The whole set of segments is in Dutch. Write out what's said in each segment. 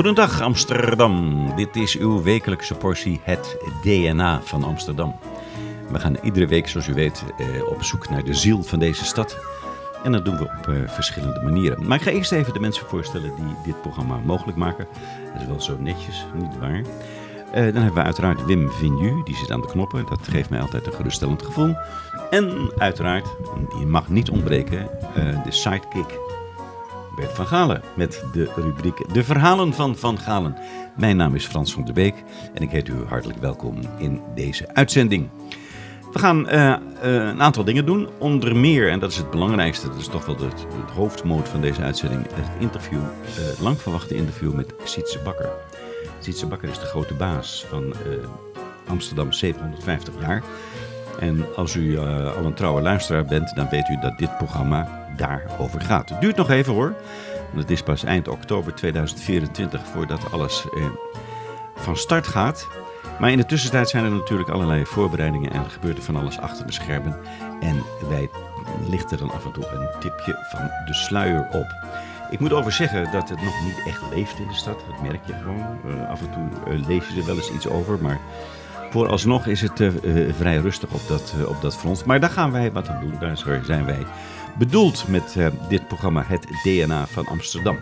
goedendag Amsterdam. Dit is uw wekelijkse portie Het DNA van Amsterdam. We gaan iedere week, zoals u weet, eh, op zoek naar de ziel van deze stad. En dat doen we op eh, verschillende manieren. Maar ik ga eerst even de mensen voorstellen die dit programma mogelijk maken. Dat is wel zo netjes, niet waar? Eh, dan hebben we uiteraard Wim Vignu, die zit aan de knoppen. Dat geeft mij altijd een geruststellend gevoel. En uiteraard, die mag niet ontbreken, de sidekick Van Galen. Met de rubriek De Verhalen van Van Galen. Mijn naam is Frans van der Beek en ik heet u hartelijk welkom in deze uitzending. We gaan uh, een aantal dingen doen. Onder meer, en dat is het belangrijkste, dat is toch wel het, het hoofdmoot van deze uitzending, het interview, uh, lang verwachte interview met Sietse Bakker. Sietse Bakker is de grote baas van Amsterdam 750 jaar. En als u al een trouwe luisteraar bent, dan weet u dat dit programma daarover gaat. Het duurt nog even hoor, want het is pas eind oktober 2024 voordat alles van start gaat. Maar in de tussentijd zijn er natuurlijk allerlei voorbereidingen en gebeurt er van alles achter de schermen. En wij lichten dan af en toe een tipje van de sluier op. Ik moet over zeggen dat het nog niet echt leeft in de stad. Dat merk je gewoon. Uh, af en toe uh, lees je er wel eens iets over. Maar vooralsnog is het uh, vrij rustig op dat, op dat front. Maar daar gaan wij wat aan doen. Daar zijn wij bedoeld met dit programma Het DNA van Amsterdam.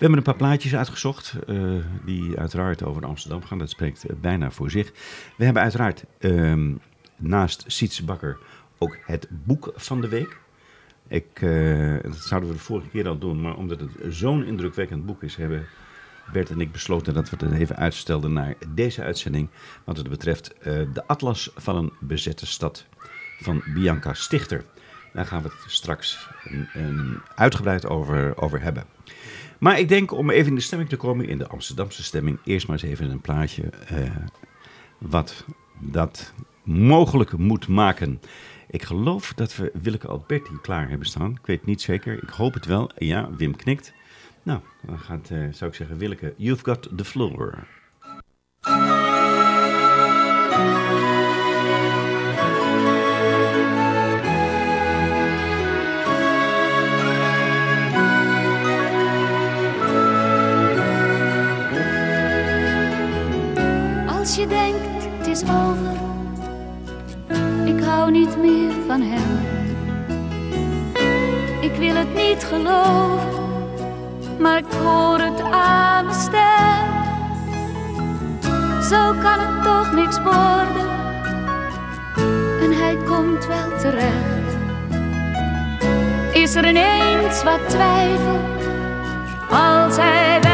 We hebben een paar plaatjes uitgezocht uh, die uiteraard over Amsterdam gaan. Dat spreekt uh, bijna voor zich. We hebben uiteraard uh, naast Sietse Bakker ook het boek van de week. Ik, dat zouden we de vorige keer al doen, maar omdat het zo'n indrukwekkend boek is, hebben Bert en ik besloten dat we het even uitstelden naar deze uitzending. Wat het betreft de Atlas van een bezette stad van Bianca Stichter. Daar gaan we het straks een, uitgebreid over, over hebben. Maar ik denk om even in de stemming te komen, in de Amsterdamse stemming, eerst maar eens even een plaatje uh, wat dat mogelijk moet maken. Ik geloof dat we Willeke Alberti klaar hebben staan. Ik weet niet zeker. Ik hoop het wel. Ja, Wim knikt. Nou, dan gaat, uh, zou ik zeggen, Willeke, you've got the floor. Als je denkt het is over, ik hou niet meer van hem. Ik wil het niet geloven, maar ik hoor het aan mijn stem. Zo kan het toch niks worden, en hij komt wel terecht. Is er ineens wat twijfel, als hij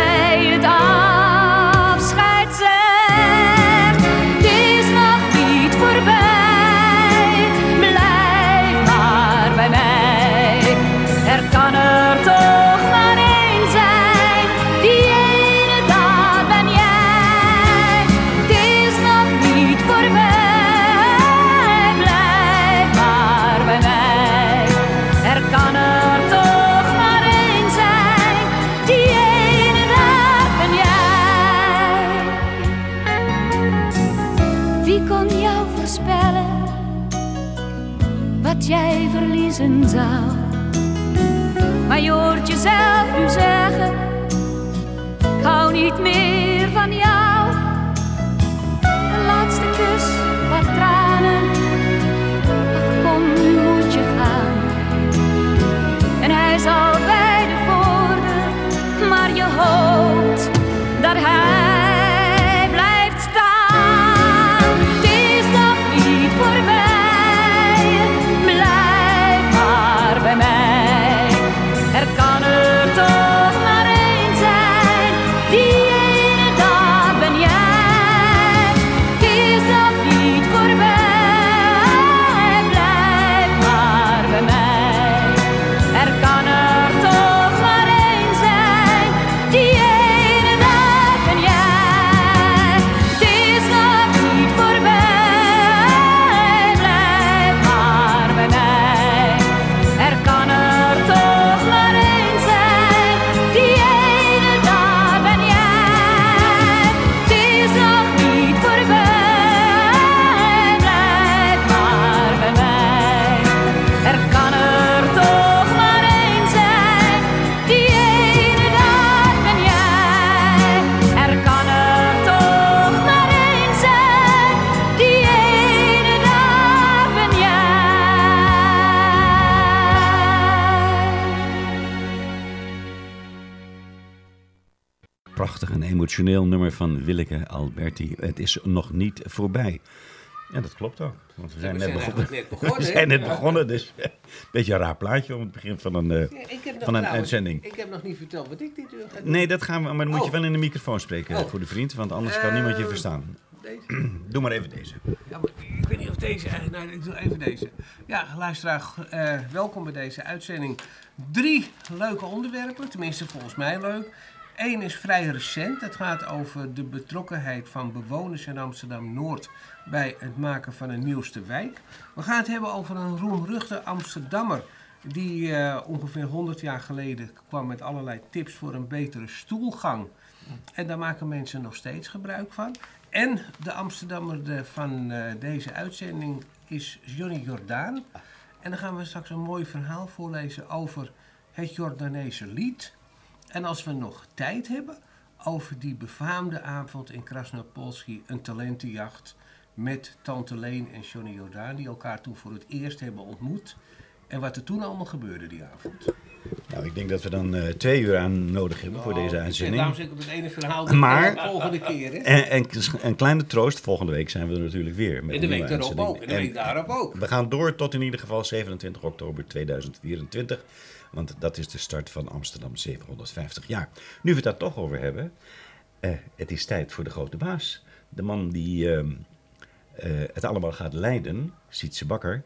traditioneel nummer van Willeke Alberti. Het is nog niet voorbij. Ja, dat klopt ook. Want we zijn, we net, zijn begonnen. eigenlijk net begonnen, we zijn net begonnen, dus een beetje een raar plaatje om het begin van een, eh, Ja, van een trouwens- uitzending. Ik heb nog niet verteld wat ik dit uur ga doen. Nee, dat gaan we, maar dan moet je Oh. wel in de microfoon spreken, Oh. voor de vriend, want anders kan niemand je Eh, verstaan. Deze? Doe maar even deze. Ja, maar ik weet niet of deze... Nou, ik doe even deze. Ja, luisteraar, eh, welkom bij deze uitzending. Drie leuke onderwerpen, tenminste volgens mij leuk. Eén is vrij recent. Het gaat over de betrokkenheid van bewoners in Amsterdam-Noord... bij het maken van een nieuwste wijk. We gaan het hebben over een roemruchte Amsterdammer... die eh, ongeveer 100 jaar geleden kwam met allerlei tips voor een betere stoelgang... En daar maken mensen nog steeds gebruik van. En de Amsterdammer de- van eh, deze uitzending is Johnny Jordaan. En dan gaan we straks een mooi verhaal voorlezen over het Jordaanese lied. En als we nog tijd hebben, over die befaamde avond in Krasnopolski, een talentenjacht met Tante Leen en Johnny Jordaan, die elkaar toen voor het eerst hebben ontmoet. En wat er toen allemaal gebeurde die avond. Nou, ik denk dat we dan eh, twee uur aan nodig hebben voor deze Oh, uitzending. Daarom zeg ik op het ene verhaal Maar- de volgende keer. Hè? En, en een kleine troost, volgende week zijn we er natuurlijk weer. Met En de week uitzending. ook. En de week daarop ook. We gaan door tot in ieder geval 27 oktober 2024. Want dat is de start van Amsterdam 750 jaar. Nu we het daar toch over hebben. eh, het is tijd voor de grote baas. De man die ehm, eh, het allemaal gaat leiden, Sietse Bakker.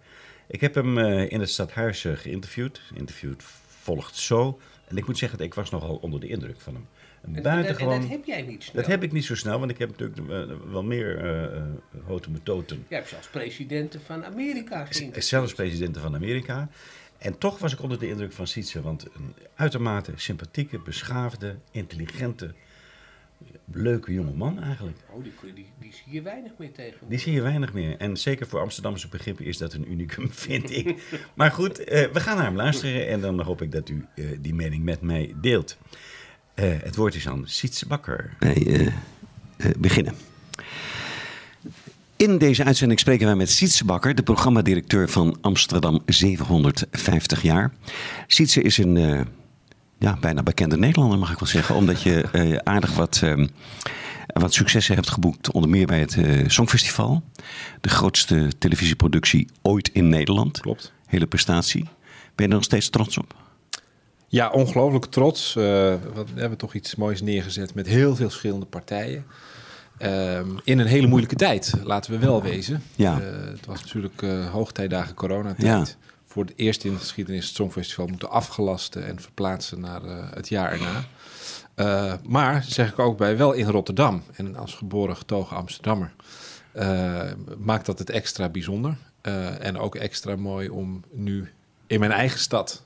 Ik heb hem eh, in het stadhuis geïnterviewd. Interviewd volgt zo. En ik moet zeggen, dat ik was nogal onder de indruk van hem. En, buitengewoon... en dat heb jij niet snel. Dat heb ik niet zo snel, want ik heb natuurlijk eh, wel meer eh eh, houten methoden. Je hebt zelfs presidenten van Amerika geïnterviewd. Zelfs presidenten van Amerika. En toch was ik onder de indruk van Sietse, want een uitermate sympathieke, beschaafde, intelligente, leuke jonge man eigenlijk. Oh, die, die, die zie je weinig meer tegen. Die zie je weinig meer. En zeker voor Amsterdamse begrippen is dat een unicum, vind ik. Maar goed, eh, we gaan naar hem luisteren en dan hoop ik dat u eh, die mening met mij deelt. Eh, het woord is aan Sietse Bakker. Wij eh, eh, beginnen. In deze uitzending spreken wij met Sietse Bakker, de programmadirecteur van Amsterdam 750 jaar. Sietse is een eh, ja, bijna bekende Nederlander, mag ik wel zeggen, omdat je eh, aardig wat, eh, wat successen hebt geboekt, onder meer bij het eh, Songfestival. De grootste televisieproductie ooit in Nederland. Klopt. Hele prestatie. Ben je er nog steeds trots op? Ja, ongelooflijk trots. We hebben toch iets moois neergezet met heel veel verschillende partijen. Ehm, in een hele moeilijke tijd, laten we wel wezen. Ja. Eh, het was natuurlijk eh hoogtijdagen coronatijd. Ja. Voor het eerst in de geschiedenis het Songfestival moeten afgelasten en verplaatsen naar eh, het jaar erna. Maar, zeg ik ook bij, wel in Rotterdam. En als geboren getogen Amsterdammer maakt dat het extra bijzonder. En ook extra mooi om nu in mijn eigen stad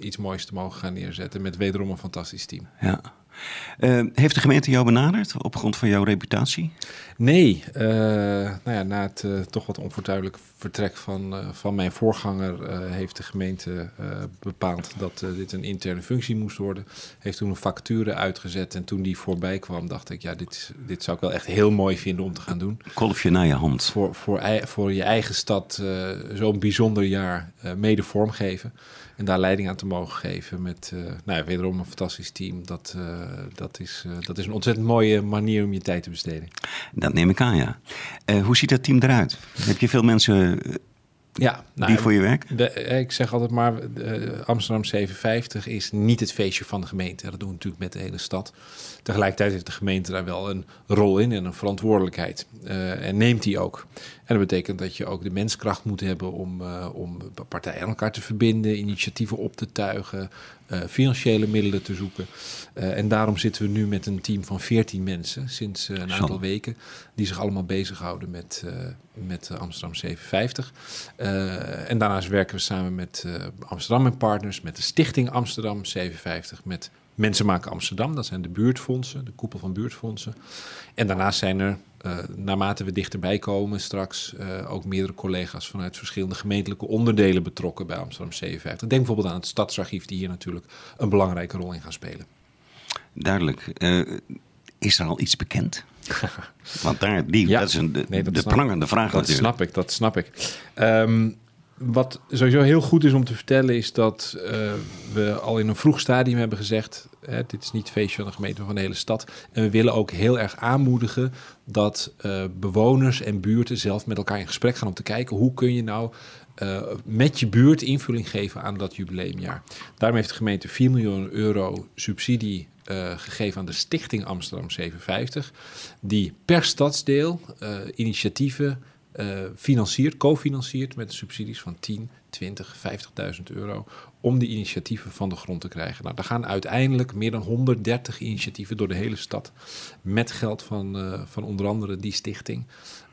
iets moois te mogen gaan neerzetten. Met wederom een fantastisch team. Ja. Eh, heeft de gemeente jou benaderd op grond van jouw reputatie? Nee, eh, nou ja, na het eh, toch wat onfortuinlijk vertrek van, eh, van mijn voorganger heeft de gemeente bepaald dat dit een interne functie moest worden. Heeft toen een vacature uitgezet en toen die voorbij kwam dacht ik, ja, dit, is- dit zou ik wel echt heel mooi vinden om te gaan doen. Kolfje naar je hand. Voor, voor, voor je eigen stad zo'n bijzonder jaar mede vormgeven. En daar leiding aan te mogen geven met eh, nou ja, wederom een fantastisch team. Dat, dat, is, dat is een ontzettend mooie manier om je tijd te besteden. Dat neem ik aan, ja. Eh, hoe ziet dat team eruit? Heb je veel mensen eh, Ja, nou, die voor je werken? De, eh, ik zeg altijd maar, Amsterdam 750 is niet het feestje van de gemeente. Dat doen we natuurlijk met de hele stad. Tegelijkertijd heeft de gemeente daar wel een rol in en een verantwoordelijkheid. En neemt die ook. En dat betekent dat je ook de menskracht moet hebben om, eh, om partijen aan elkaar te verbinden, initiatieven op te tuigen, eh, financiële middelen te zoeken. Eh, en daarom zitten we nu met een team van 14 mensen sinds een Zo. aantal weken, die zich allemaal bezighouden met, met Amsterdam 750. Eh, en daarnaast werken we samen met Amsterdam en Partners, met de Stichting Amsterdam 750, met Mensen Maken Amsterdam. Dat zijn de buurtfondsen, de koepel van buurtfondsen. En daarnaast zijn er, eh, naarmate we dichterbij komen straks, eh, ook meerdere collega's vanuit verschillende gemeentelijke onderdelen betrokken bij Amsterdam 750. Denk bijvoorbeeld aan het Stadsarchief, die hier natuurlijk een belangrijke rol in gaan spelen. Duidelijk. Eh, is er al iets bekend? Want daar, die, Ja. dat is een, de, Nee, dat de snap- prangende vraag Dat natuurlijk. snap ik, dat snap ik. Ehm, wat sowieso heel goed is om te vertellen is dat eh, we al in een vroeg stadium hebben gezegd... Hè, dit is niet feestje van de gemeente, maar van de hele stad. En we willen ook heel erg aanmoedigen dat uh, bewoners en buurten zelf met elkaar in gesprek gaan... om te kijken hoe kun je nou uh, met je buurt invulling geven aan dat jubileumjaar. Daarom heeft de gemeente 4 miljoen euro subsidie gegeven aan de Stichting Amsterdam 57, die per stadsdeel uh, initiatieven financiert, cofinanciert met subsidies van 10, 20, 50.000 euro om die initiatieven van de grond te krijgen. Nou, er gaan uiteindelijk meer dan 130 initiatieven door de hele stad met geld van, van onder andere die stichting.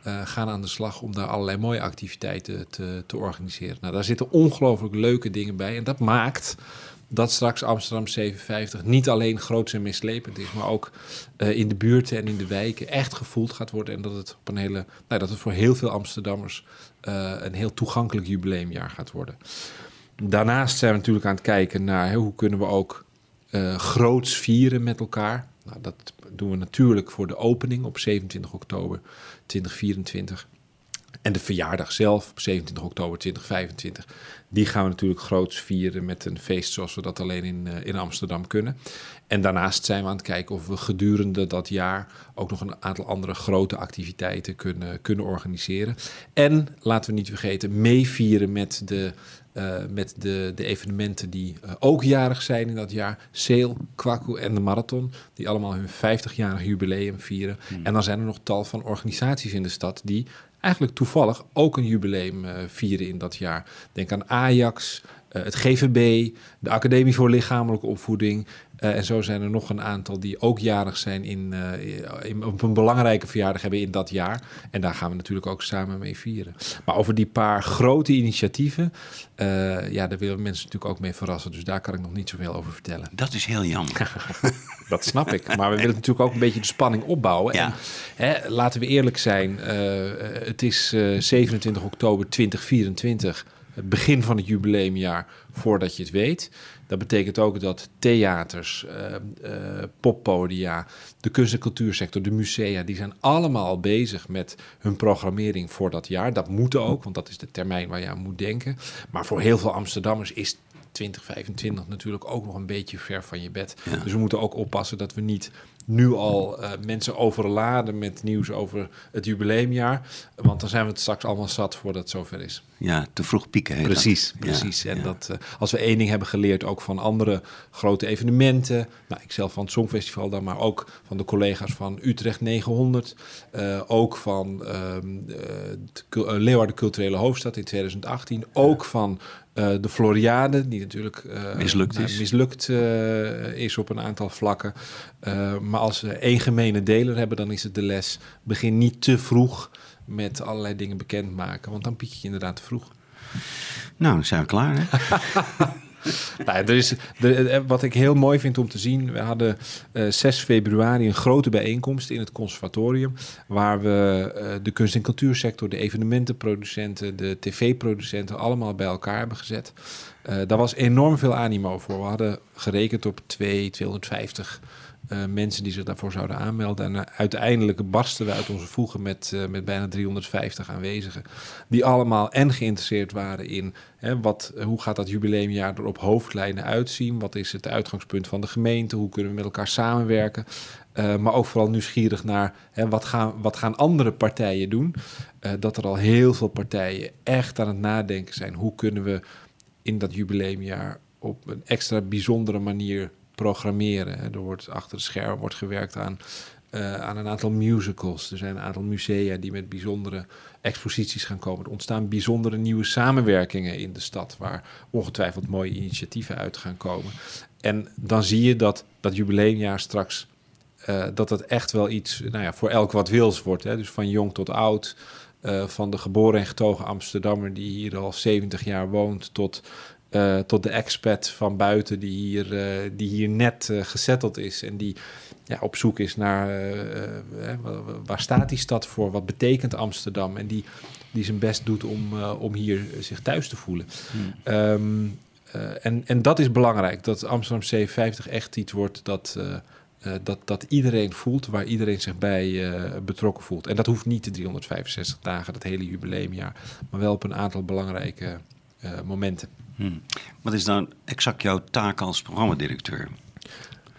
Uh, gaan aan de slag om daar allerlei mooie activiteiten te, te organiseren. Nou, daar zitten ongelooflijk leuke dingen bij. En dat maakt dat straks Amsterdam 57 niet alleen groot en mislepend is, maar ook uh, in de buurten en in de wijken echt gevoeld gaat worden. En dat het, op een hele, nou, dat het voor heel veel Amsterdammers uh, een heel toegankelijk jubileumjaar gaat worden. Daarnaast zijn we natuurlijk aan het kijken naar hoe kunnen we ook uh, groots vieren met elkaar. Nou, dat doen we natuurlijk voor de opening op 27 oktober 2024. En de verjaardag zelf op 27 oktober 2025, die gaan we natuurlijk groots vieren met een feest zoals we dat alleen in, uh, in Amsterdam kunnen. En daarnaast zijn we aan het kijken of we gedurende dat jaar ook nog een aantal andere grote activiteiten kunnen, kunnen organiseren. En laten we niet vergeten, meevieren met de uh, met de, de evenementen die uh, ook jarig zijn in dat jaar. Seel, Kwaku en de Marathon, die allemaal hun 50-jarig jubileum vieren. Hmm. En dan zijn er nog tal van organisaties in de stad die eigenlijk toevallig ook een jubileum uh, vieren in dat jaar. Denk aan Ajax, uh, het GVB, de Academie voor Lichamelijke Opvoeding. Uh, en zo zijn er nog een aantal die ook jarig zijn in, in, op een belangrijke verjaardag hebben in dat jaar. En daar gaan we natuurlijk ook samen mee vieren. Maar over die paar grote initiatieven, ja, daar willen mensen natuurlijk ook mee verrassen. Dus daar kan ik nog niet zoveel over vertellen. Dat is heel jammer. dat snap ik. Maar we willen natuurlijk ook een beetje de spanning opbouwen. Ja. En, hè, laten we eerlijk zijn, uh, het is uh, 27 oktober 2024, het begin van het jubileumjaar, voordat je het weet. Dat betekent ook dat theaters, uh, poppodia, de kunst- en cultuursector, de musea, die zijn allemaal al bezig met hun programmering voor dat jaar. Dat moet ook, want dat is de termijn waar je aan moet denken. Maar voor heel veel Amsterdammers is 2025 natuurlijk ook nog een beetje ver van je bed. Ja. Dus we moeten ook oppassen dat we niet nu al uh, mensen overladen met nieuws over het jubileumjaar. Want dan zijn we het straks allemaal zat voordat het zover is. Ja, te vroeg pieken. Precies, dat. precies. Ja, en ja. dat uh, als we één ding hebben geleerd, ook van andere grote evenementen. Nou, ik zelf van het Songfestival dan, maar ook van de collega's van Utrecht 900. Uh, ook van uh, Leeuwarden Culturele Hoofdstad in 2018. Ook van uh, de Floriade, die natuurlijk uh, mislukt, nou, is. mislukt uh, is op een aantal vlakken. maar als we één gemene deler hebben, dan is het de les: begin niet te vroeg met allerlei dingen bekendmaken, want dan piek je inderdaad te vroeg. Nou, dan zijn we klaar. Hè? nou, er is, wat ik heel mooi vind om te zien, we hadden uh, 6 februari een grote bijeenkomst in het conservatorium, waar we uh, de kunst- en cultuursector, de evenementenproducenten, de tv-producenten allemaal bij elkaar hebben gezet. Uh, daar was enorm veel animo voor. We hadden gerekend op 2, 250 uh, mensen die zich daarvoor zouden aanmelden. En uh, uiteindelijk barsten we uit onze voegen met, uh, met bijna 350 aanwezigen. Die allemaal en geïnteresseerd waren in hè, wat, hoe gaat dat jubileumjaar er op hoofdlijnen uitzien? Wat is het uitgangspunt van de gemeente? Hoe kunnen we met elkaar samenwerken? maar ook vooral nieuwsgierig naar hè, wat, gaan, wat gaan andere partijen doen? dat er al heel veel partijen echt aan het nadenken zijn. Hoe kunnen we in dat jubileumjaar op een extra bijzondere manier programmeren. Er wordt achter de schermen wordt gewerkt aan, uh, aan een aantal musicals. Er zijn een aantal musea die met bijzondere exposities gaan komen. Er ontstaan bijzondere nieuwe samenwerkingen in de stad, waar ongetwijfeld mooie initiatieven uit gaan komen. En dan zie je dat dat jubileumjaar straks. Uh, dat het echt wel iets nou ja, voor elk wat wils wordt. Hè? Dus van jong tot oud. Uh, van de geboren en getogen Amsterdammer die hier al 70 jaar woont, tot uh, tot de expat van buiten die hier, uh, die hier net uh, gezetteld is en die ja, op zoek is naar waar staat die stad voor, wat betekent Amsterdam en die, die zijn best doet om, om hier zich thuis te voelen. Hmm. Um, en, en dat is belangrijk, dat Amsterdam C50 echt iets wordt dat, eh, dat, dat iedereen voelt waar iedereen zich bij eh, betrokken voelt. En dat hoeft niet de 365 dagen, dat hele jubileumjaar, maar wel op een aantal belangrijke eh, momenten. Hmm. Wat is dan exact jouw taak als programmadirecteur?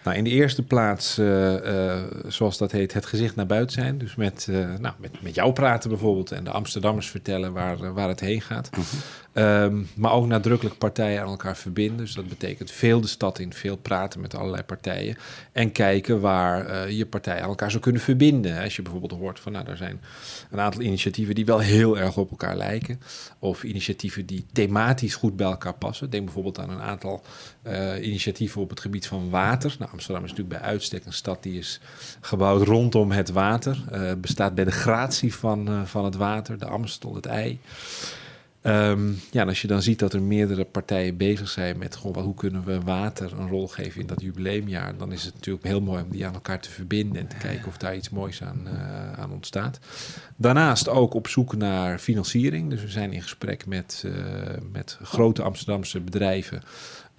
Nou, in de eerste plaats, uh, uh, zoals dat heet, het gezicht naar buiten zijn. Dus met, uh, nou, met, met jou praten bijvoorbeeld en de Amsterdammers vertellen waar, waar het heen gaat. Mm -hmm. Um, maar ook nadrukkelijk partijen aan elkaar verbinden. Dus dat betekent veel de stad in, veel praten met allerlei partijen. En kijken waar je partijen aan elkaar zou kunnen verbinden. Als je bijvoorbeeld hoort van, nou, er zijn een aantal initiatieven die wel heel erg op elkaar lijken. Of initiatieven die thematisch goed bij elkaar passen. Denk bijvoorbeeld aan een aantal initiatieven op het gebied van water. Nou, Amsterdam is natuurlijk bij uitstek een stad die is gebouwd rondom het water. Uh, bestaat bij de gratie van, van het water, de Amstel, het ei. Um, ja, en als je dan ziet dat er meerdere partijen bezig zijn met goh, hoe kunnen we water een rol geven in dat jubileumjaar, dan is het natuurlijk heel mooi om die aan elkaar te verbinden en te kijken of daar iets moois aan, uh, aan ontstaat. Daarnaast ook op zoek naar financiering. Dus we zijn in gesprek met, met grote Amsterdamse bedrijven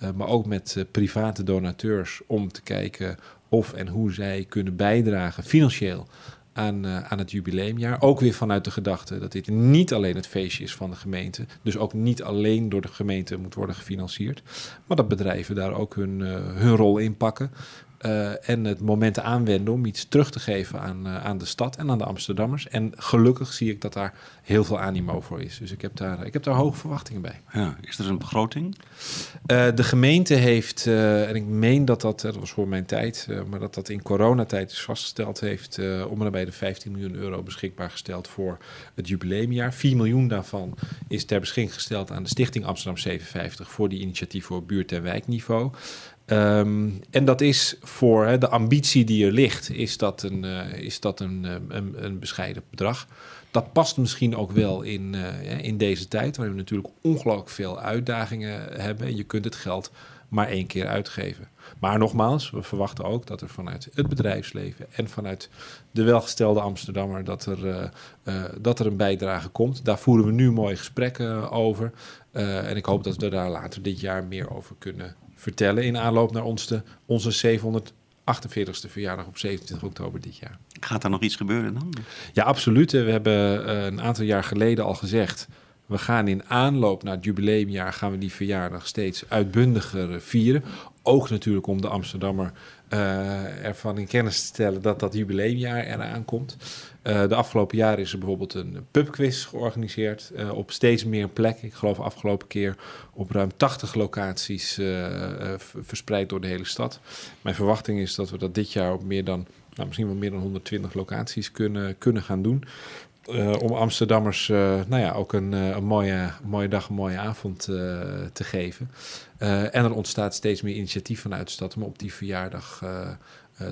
uh, maar ook met private donateurs om te kijken of en hoe zij kunnen bijdragen financieel aan, uh, aan het jubileumjaar. Ook weer vanuit de gedachte dat dit niet alleen het feestje is van de gemeente, dus ook niet alleen door de gemeente moet worden gefinancierd, maar dat bedrijven daar ook hun, hun rol in pakken. Uh, en het moment aanwenden om iets terug te geven aan, uh, aan de stad en aan de Amsterdammers. En gelukkig zie ik dat daar heel veel animo voor is. Dus ik heb daar, ik heb daar hoge verwachtingen bij. Ja, is er een begroting? Uh, de gemeente heeft, en ik meen dat dat, dat was voor mijn tijd, maar dat dat in coronatijd is vastgesteld, heeft om en bij de 15 miljoen euro beschikbaar gesteld voor het jubileumjaar. 4 miljoen daarvan is ter beschikking gesteld aan de Stichting Amsterdam 57 voor die initiatieven op buurt- en wijkniveau. Um, en dat is voor hè, de ambitie die er ligt, is dat, een, uh, is dat een, een, een, bescheiden bedrag. Dat past misschien ook wel in, uh, in deze tijd, waarin we natuurlijk ongelooflijk veel uitdagingen hebben. En je kunt het geld maar één keer uitgeven. Maar nogmaals, we verwachten ook dat er vanuit het bedrijfsleven en vanuit de welgestelde Amsterdammer dat er, dat er een bijdrage komt. Daar voeren we nu mooie gesprekken over. En ik hoop dat we daar later dit jaar meer over kunnen vertellen in aanloop naar ons de, onze 748ste verjaardag op 27 oktober dit jaar. Gaat er nog iets gebeuren dan? Ja, absoluut. We hebben uh, een aantal jaar geleden al gezegd... we gaan in aanloop naar het jubileumjaar... gaan we die verjaardag steeds uitbundiger vieren. Ook natuurlijk om de Amsterdammer ervan in kennis te stellen... dat dat jubileumjaar eraan komt. Uh, de afgelopen jaren is er bijvoorbeeld een pubquiz georganiseerd uh, op steeds meer plekken. Ik geloof afgelopen keer op ruim 80 locaties verspreid door de hele stad. Mijn verwachting is dat we dat dit jaar op meer dan, nou, misschien wel meer dan 120 locaties kunnen, kunnen gaan doen. Om Amsterdammers nou ja, ook een, een, mooie, mooie dag, een mooie avond te geven. en er ontstaat steeds meer initiatief vanuit de stad om op die verjaardag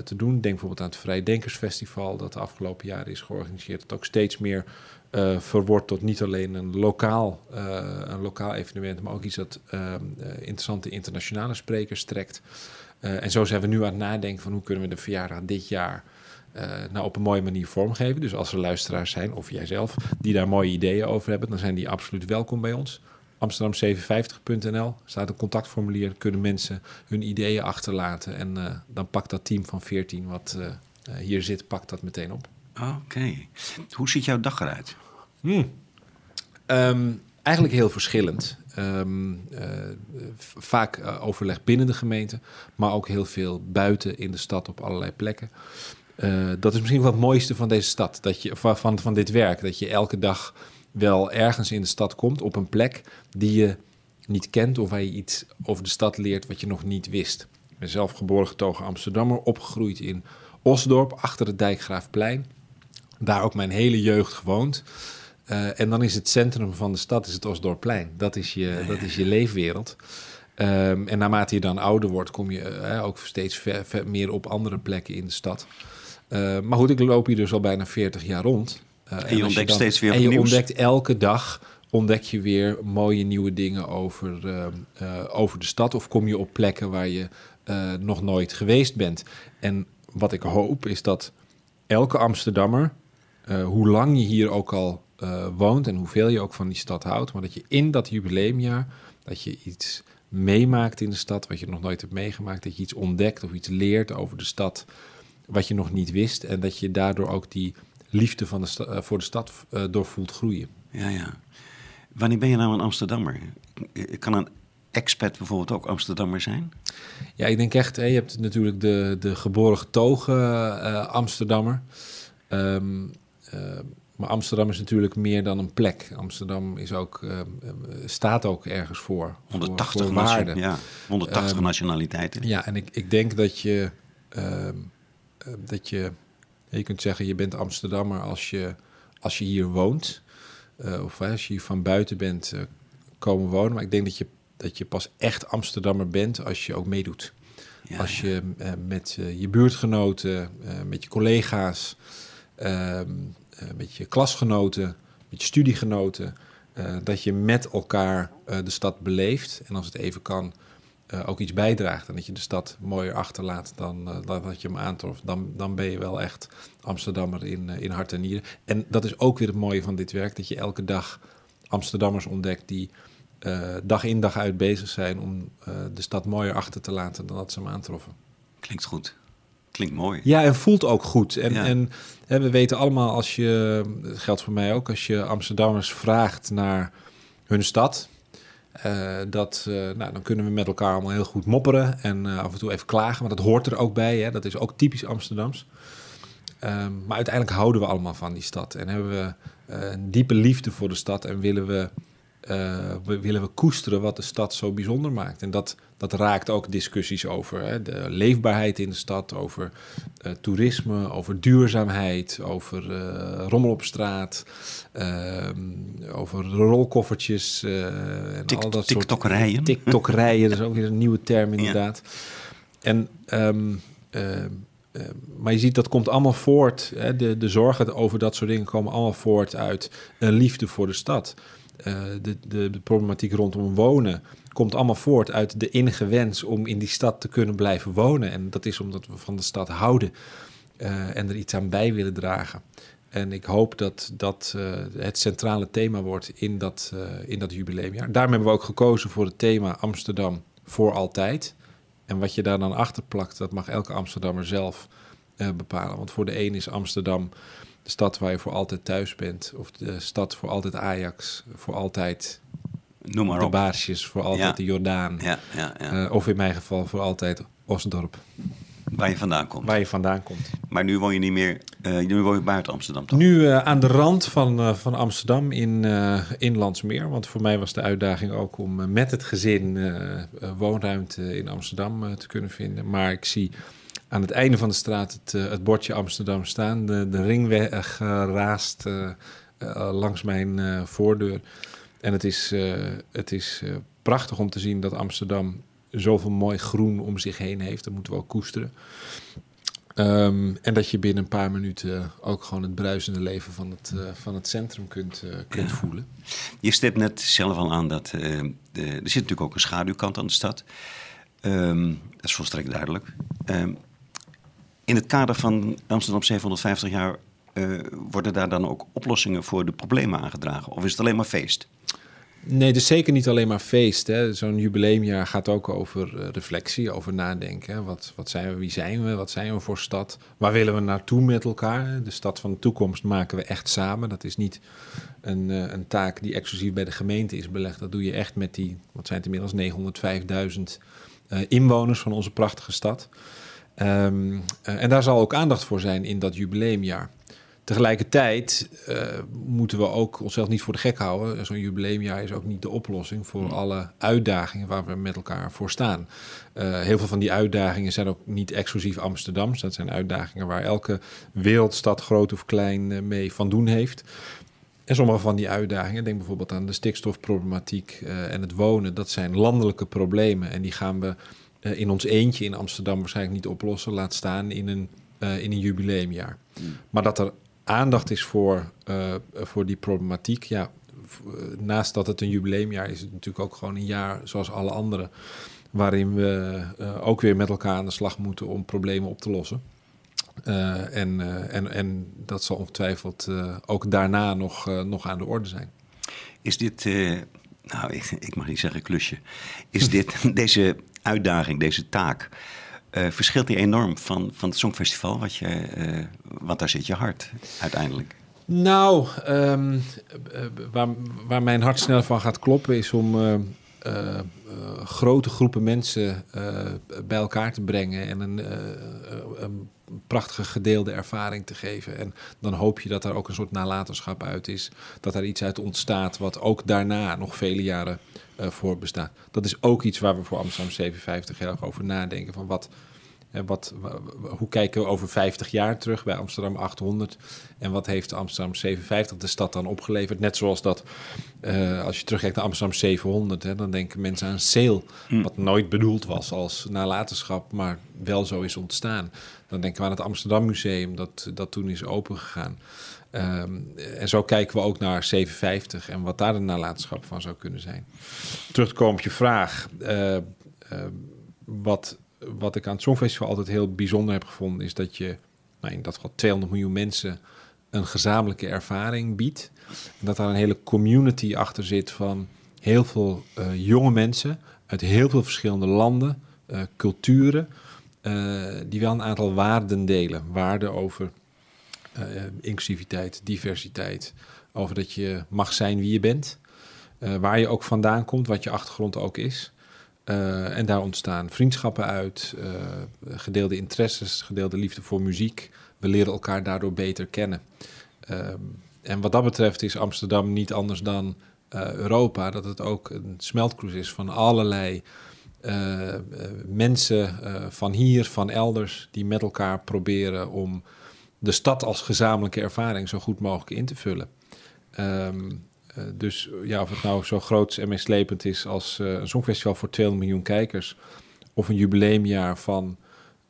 te doen. Denk bijvoorbeeld aan het Vrijdenkersfestival dat de afgelopen jaren is georganiseerd. Dat ook steeds meer uh, tot niet alleen een lokaal, een lokaal evenement, maar ook iets dat interessante internationale sprekers trekt. en zo zijn we nu aan het nadenken van hoe kunnen we de verjaardag dit jaar nou op een mooie manier vormgeven. Dus als er luisteraars zijn, of jijzelf, die daar mooie ideeën over hebben, dan zijn die absoluut welkom bij ons. Amsterdam750.nl staat een contactformulier. Kunnen mensen hun ideeën achterlaten. En uh, dan pakt dat team van 14 wat uh, hier zit, pakt dat meteen op. Oké. Okay. Hoe ziet jouw dag eruit? Hmm. Um, eigenlijk heel verschillend. Um, uh, vaak overleg binnen de gemeente, maar ook heel veel buiten in de stad op allerlei plekken. Dat is misschien wel het mooiste van deze stad, dat je, van, van dit werk. Dat je elke dag wel ergens in de stad komt op een plek die je niet kent of waar je iets over de stad leert wat je nog niet wist. Ik ben zelf geboren getogen Amsterdammer, opgegroeid in Osdorp, achter het Dijkgraafplein. Daar ook mijn hele jeugd gewoond. Uh, en dan is het centrum van de stad is het Osdorpplein. Dat is je, dat is je leefwereld. Um, en naarmate je dan ouder wordt, kom je uh, ook steeds ver, ver meer op andere plekken in de stad. Uh, maar goed, ik loop hier dus al bijna 40 jaar rond. Uh, en je en ontdekt dan, steeds weer En je nieuws. ontdekt elke dag ontdek je weer mooie nieuwe dingen over, uh, uh, over de stad. Of kom je op plekken waar je nog nooit geweest bent. En wat ik hoop is dat elke Amsterdammer, hoe lang je hier ook al woont en hoeveel je ook van die stad houdt, maar dat je in dat jubileumjaar dat je iets meemaakt in de stad, wat je nog nooit hebt meegemaakt. Dat je iets ontdekt of iets leert over de stad wat je nog niet wist. En dat je daardoor ook die liefde van de eh, voor de stad eh, door voelt groeien. Ja, ja. Wanneer ben je nou een Amsterdammer? Kan een expat bijvoorbeeld ook Amsterdammer zijn? Ja, ik denk echt, hè, je hebt natuurlijk de, de geboren getogen eh, Amsterdammer. Ehm, eh, maar Amsterdam is natuurlijk meer dan een plek. Amsterdam is ook, staat ook ergens voor. 180, voor, waarden. ja, 180 Ehm, nationaliteiten. Ja, en ik, ik denk dat je, ehm, eh, dat je, je kunt zeggen, je bent Amsterdammer als je, als je hier woont. Eh, of als je hier van buiten bent eh, komen wonen. Maar ik denk dat je, dat je pas echt Amsterdammer bent als je ook meedoet. Ja, als je eh, met eh, je buurtgenoten, eh, met je collega's, ehm, eh, met je klasgenoten, met je studiegenoten, eh, dat je met elkaar eh, de stad beleeft. En als het even kan, eh, ook iets bijdraagt. En dat je de stad mooier achterlaat dan, eh, dan dat je hem aantrof. Dan, dan ben je wel echt Amsterdammer in, eh, in hart en nieren. En dat is ook weer het mooie van dit werk. Dat je elke dag Amsterdammers ontdekt die eh, dag in dag uit bezig zijn om eh, de stad mooier achter te laten dan dat ze hem aantroffen. Klinkt goed. Klinkt mooi. Ja, en voelt ook goed. En, Ja. en hè, we weten allemaal als je, dat geldt voor mij ook, als je Amsterdammers vraagt naar hun stad, eh, dat, eh, nou, dan kunnen we met elkaar allemaal heel goed mopperen en eh, af en toe even klagen, maar dat hoort er ook bij. Hè? Dat is ook typisch Amsterdams. Ehm, maar uiteindelijk houden we allemaal van die stad en hebben we een diepe liefde voor de stad en willen we, we- willen we koesteren wat de stad zo bijzonder maakt. En dat, dat raakt ook discussies over hè, de leefbaarheid in de stad, over eh, toerisme, over duurzaamheid, over eh, rommel op straat, ehm, over rolkoffertjes eh, en Tik- al dat soort TikTokerijen. TikTokerijen, dat is ook weer een nieuwe term inderdaad. En, ehm, ehm, maar je ziet, dat komt allemaal voort. Hè, de, de zorgen over dat soort dingen komen allemaal voort uit een liefde voor de stad. Eh, de, de, de problematiek rondom wonen komt allemaal voort uit de innige wens om in die stad te kunnen blijven wonen. En dat is omdat we van de stad houden eh, en er iets aan bij willen dragen. En ik hoop dat dat eh, het centrale thema wordt in dat, in dat jubileumjaar. Daarom hebben we ook gekozen voor het thema Amsterdam voor altijd. En wat je daar dan achter plakt, dat mag elke Amsterdammer zelf bepalen. Want voor de een is Amsterdam de stad waar je voor altijd thuis bent. Of de stad voor altijd Ajax, voor altijd Noem maar de op. Baarsjes, voor altijd Ja. de Jordaan. Ja, ja, ja. Eh, of in mijn geval voor altijd Osdorp, Waar je vandaan komt. waar je vandaan komt. Maar nu woon je niet meer, eh, nu woon je buiten Amsterdam toch? Nu eh, aan de rand van, van Amsterdam in, eh in Landsmeer. Want voor mij was de uitdaging ook om met het gezin woonruimte in Amsterdam te kunnen vinden. Maar ik zie aan het einde van de straat het, eh, het bordje Amsterdam staan. De, de ringweg eh, raast eh, langs mijn voordeur. En het is, het is prachtig om te zien dat Amsterdam zoveel mooi groen om zich heen heeft. Dat moeten we ook koesteren. Ehm, en dat je binnen een paar minuten ook gewoon het bruisende leven van het, van het centrum kunt, kunt Ja. voelen. Je stipt net zelf al aan dat de, er zit natuurlijk ook een schaduwkant aan de stad. Ehm, dat is volstrekt duidelijk. Ehm, in het kader van Amsterdam 750 jaar eh, worden daar dan ook oplossingen voor de problemen aangedragen? Of is het alleen maar feest? Nee, is zeker niet alleen maar feest. Zo'n jubileumjaar gaat ook over eh, reflectie, over nadenken. Wat, wat zijn we, wie zijn we, wat zijn we voor stad? Waar willen we naartoe met elkaar? De stad van de toekomst maken we echt samen. Dat is niet een, eh, een taak die exclusief bij de gemeente is belegd. Dat doe je echt met die, wat zijn het inmiddels, 905.000 eh, inwoners van onze prachtige stad. Ehm, eh, en daar zal ook aandacht voor zijn in dat jubileumjaar. Tegelijkertijd eh, moeten we ook onszelf niet voor de gek houden. Zo'n jubileumjaar is ook niet de oplossing voor alle uitdagingen waar we met elkaar voor staan. Eh, heel veel van die uitdagingen zijn ook niet exclusief Amsterdams. Dat zijn uitdagingen waar elke wereldstad, groot of klein, mee van doen heeft. En sommige van die uitdagingen, denk bijvoorbeeld aan de stikstofproblematiek en het wonen, dat zijn landelijke problemen. En die gaan we eh, in ons eentje in Amsterdam waarschijnlijk niet oplossen, laat staan in een, eh, in een jubileumjaar. Maar dat er aandacht is voor, eh, voor die problematiek, ja, naast dat het een jubileumjaar is, is het natuurlijk ook gewoon een jaar zoals alle andere, waarin we ook weer met elkaar aan de slag moeten om problemen op te lossen. En, en, en dat zal ongetwijfeld ook daarna nog, nog aan de orde zijn. Is dit, nou, ik, ik mag niet zeggen klusje. Is dit, deze uitdaging, deze taak, eh, verschilt die enorm van, van het Songfestival? Wat je, eh, want daar zit je hart uiteindelijk. Nou, ehm, eh, waar, waar mijn hart snel van gaat kloppen is om grote groepen mensen bij elkaar te brengen en een, een prachtige gedeelde ervaring te geven. En dan hoop je dat daar ook een soort nalatenschap uit is, dat er iets uit ontstaat wat ook daarna nog vele jaren eh voor bestaat. Dat is ook iets waar we voor Amsterdam 57 heel erg over nadenken. Van wat, wat, wa- wa- hoe kijken we over 50 jaar terug bij Amsterdam 800? En wat heeft Amsterdam 57 de stad dan opgeleverd? Net zoals dat, eh, als je terugkijkt naar Amsterdam 700, hè, dan denken mensen aan Seel, wat nooit bedoeld was als nalatenschap, maar wel zo is ontstaan. Dan denken we aan het Amsterdam Museum, dat, dat toen is opengegaan. Ehm, en zo kijken we ook naar 57 en wat daar de nalatenschap van zou kunnen zijn. Terug te komen op je vraag. eh, eh, wat, wat ik aan het Songfestival altijd heel bijzonder heb gevonden, is dat je nou, in dat geval 200 miljoen mensen een gezamenlijke ervaring biedt. En dat daar een hele community achter zit van heel veel eh, jonge mensen uit heel veel verschillende landen, eh, culturen, eh, die wel een aantal waarden delen. Waarden over inclusiviteit, diversiteit, over dat je mag zijn wie je bent, waar je ook vandaan komt, wat je achtergrond ook is. Eh, en daar ontstaan vriendschappen uit, eh, gedeelde interesses, gedeelde liefde voor muziek. We leren elkaar daardoor beter kennen. Ehm, en wat dat betreft is Amsterdam niet anders dan eh, Europa. Dat het ook een smeltkroes is van allerlei mensen van hier, van elders, die met elkaar proberen om de stad als gezamenlijke ervaring zo goed mogelijk in te vullen. Eh, dus ja, of het nou zo groot en meeslepend is als eh, een songfestival voor 200 miljoen kijkers, of een jubileumjaar van,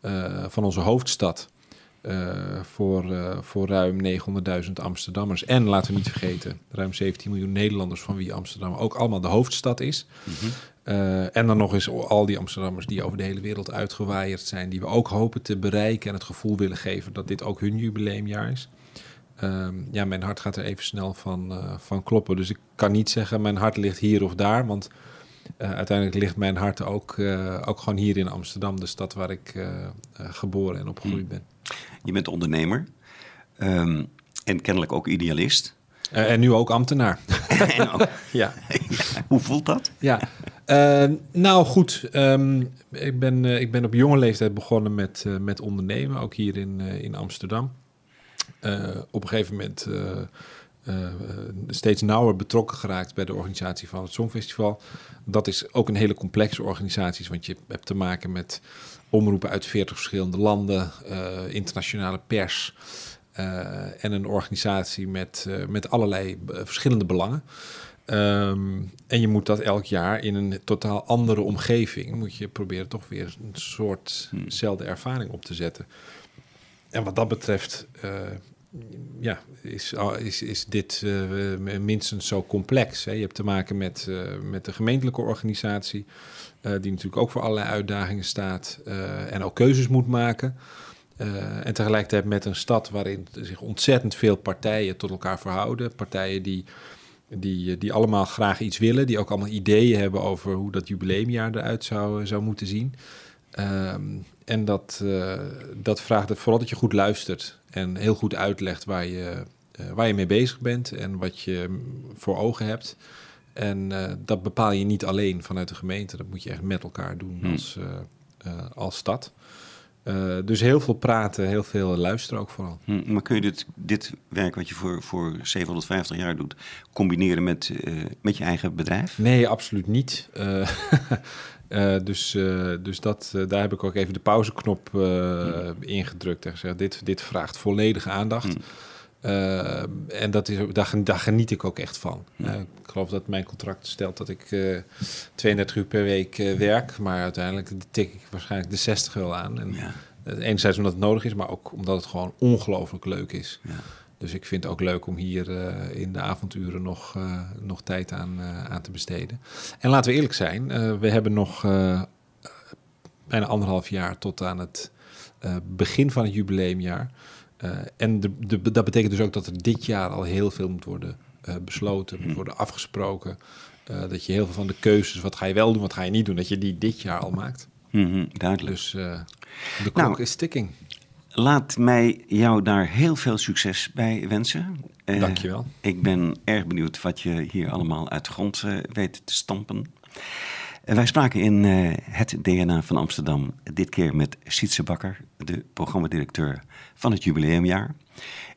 eh, van onze hoofdstad eh, voor, eh, voor ruim 900.000 Amsterdammers. En laten we niet vergeten, ruim 17 miljoen Nederlanders van wie Amsterdam ook allemaal de hoofdstad is. Eh, en dan nog eens al die Amsterdammers die over de hele wereld uitgewaaierd zijn, die we ook hopen te bereiken en het gevoel willen geven dat dit ook hun jubileumjaar is. Ehm, ja, mijn hart gaat er even snel van, eh, van kloppen. Dus ik kan niet zeggen mijn hart ligt hier of daar, want eh, uiteindelijk ligt mijn hart ook, eh, ook gewoon hier in Amsterdam, de stad waar ik geboren en opgegroeid ben. Je bent ondernemer ehm, en kennelijk ook idealist. En nu ook ambtenaar. ook- ja. hoe voelt dat? Ja, Eh, nou goed. ehm, ik, ben, ik ben op jonge leeftijd begonnen met, met ondernemen, ook hier in, in Amsterdam. Eh, op een gegeven moment eh, eh, steeds nauwer betrokken geraakt bij de organisatie van het Songfestival. Dat is ook een hele complexe organisatie, want je hebt te maken met omroepen uit 40 verschillende landen, internationale pers. en een organisatie met, met allerlei verschillende belangen. Ehm, en je moet dat elk jaar in een totaal andere omgeving, moet je proberen toch weer een soortzelfde ervaring op te zetten. En wat dat betreft, eh, ja, is, is, is dit eh, minstens zo complex. Hè? Je hebt te maken met, eh, met de gemeentelijke organisatie, die natuurlijk ook voor allerlei uitdagingen staat en ook keuzes moet maken. En tegelijkertijd met een stad waarin zich ontzettend veel partijen tot elkaar verhouden. Partijen die, die, die allemaal graag iets willen, die ook allemaal ideeën hebben over hoe dat jubileumjaar eruit zou, zou moeten zien. Ehm, en dat, eh, dat vraagt er vooral dat je goed luistert en heel goed uitlegt waar je, eh, waar je mee bezig bent en wat je voor ogen hebt. En eh, dat bepaal je niet alleen vanuit de gemeente, dat moet je echt met elkaar doen Hmm. als, als stad. Dus heel veel praten, heel veel luisteren ook vooral. Hm, Maar kun je dit, dit werk wat je voor, voor 750 jaar doet, combineren met, met je eigen bedrijf? Nee, absoluut niet. Eh, dus eh, dus dat, eh, daar heb ik ook even de pauzeknop eh, ingedrukt en gezegd: dit, dit vraagt volledige aandacht. Mm. En dat is, daar, daar geniet ik ook echt van. Mm. Ik geloof dat mijn contract stelt dat ik eh 32 uur per week werk, maar uiteindelijk tik ik waarschijnlijk de 60 wel aan. En Ja. enerzijds omdat het nodig is, maar ook omdat het gewoon ongelooflijk leuk is. Ja. Dus ik vind het ook leuk om hier eh, in de avonturen nog, eh, nog tijd aan, eh, aan te besteden. En laten we eerlijk zijn, we hebben nog bijna anderhalf jaar tot aan het begin van het jubileumjaar. En de, de, dat betekent dus ook dat er dit jaar al heel veel moet worden besloten, moet worden afgesproken. dat je heel veel van de keuzes, wat ga je wel doen, wat ga je niet doen, dat je die dit jaar al maakt. Mhm, duidelijk. Dus de klok Nou, is ticking. Laat mij jou daar heel veel succes bij wensen. Eh, Dankjewel. Ik ben erg benieuwd wat je hier allemaal uit de grond eh, weet te stampen. Eh, wij spraken in het DNA van Amsterdam dit keer met Sietse Bakker, de programmadirecteur van het jubileumjaar.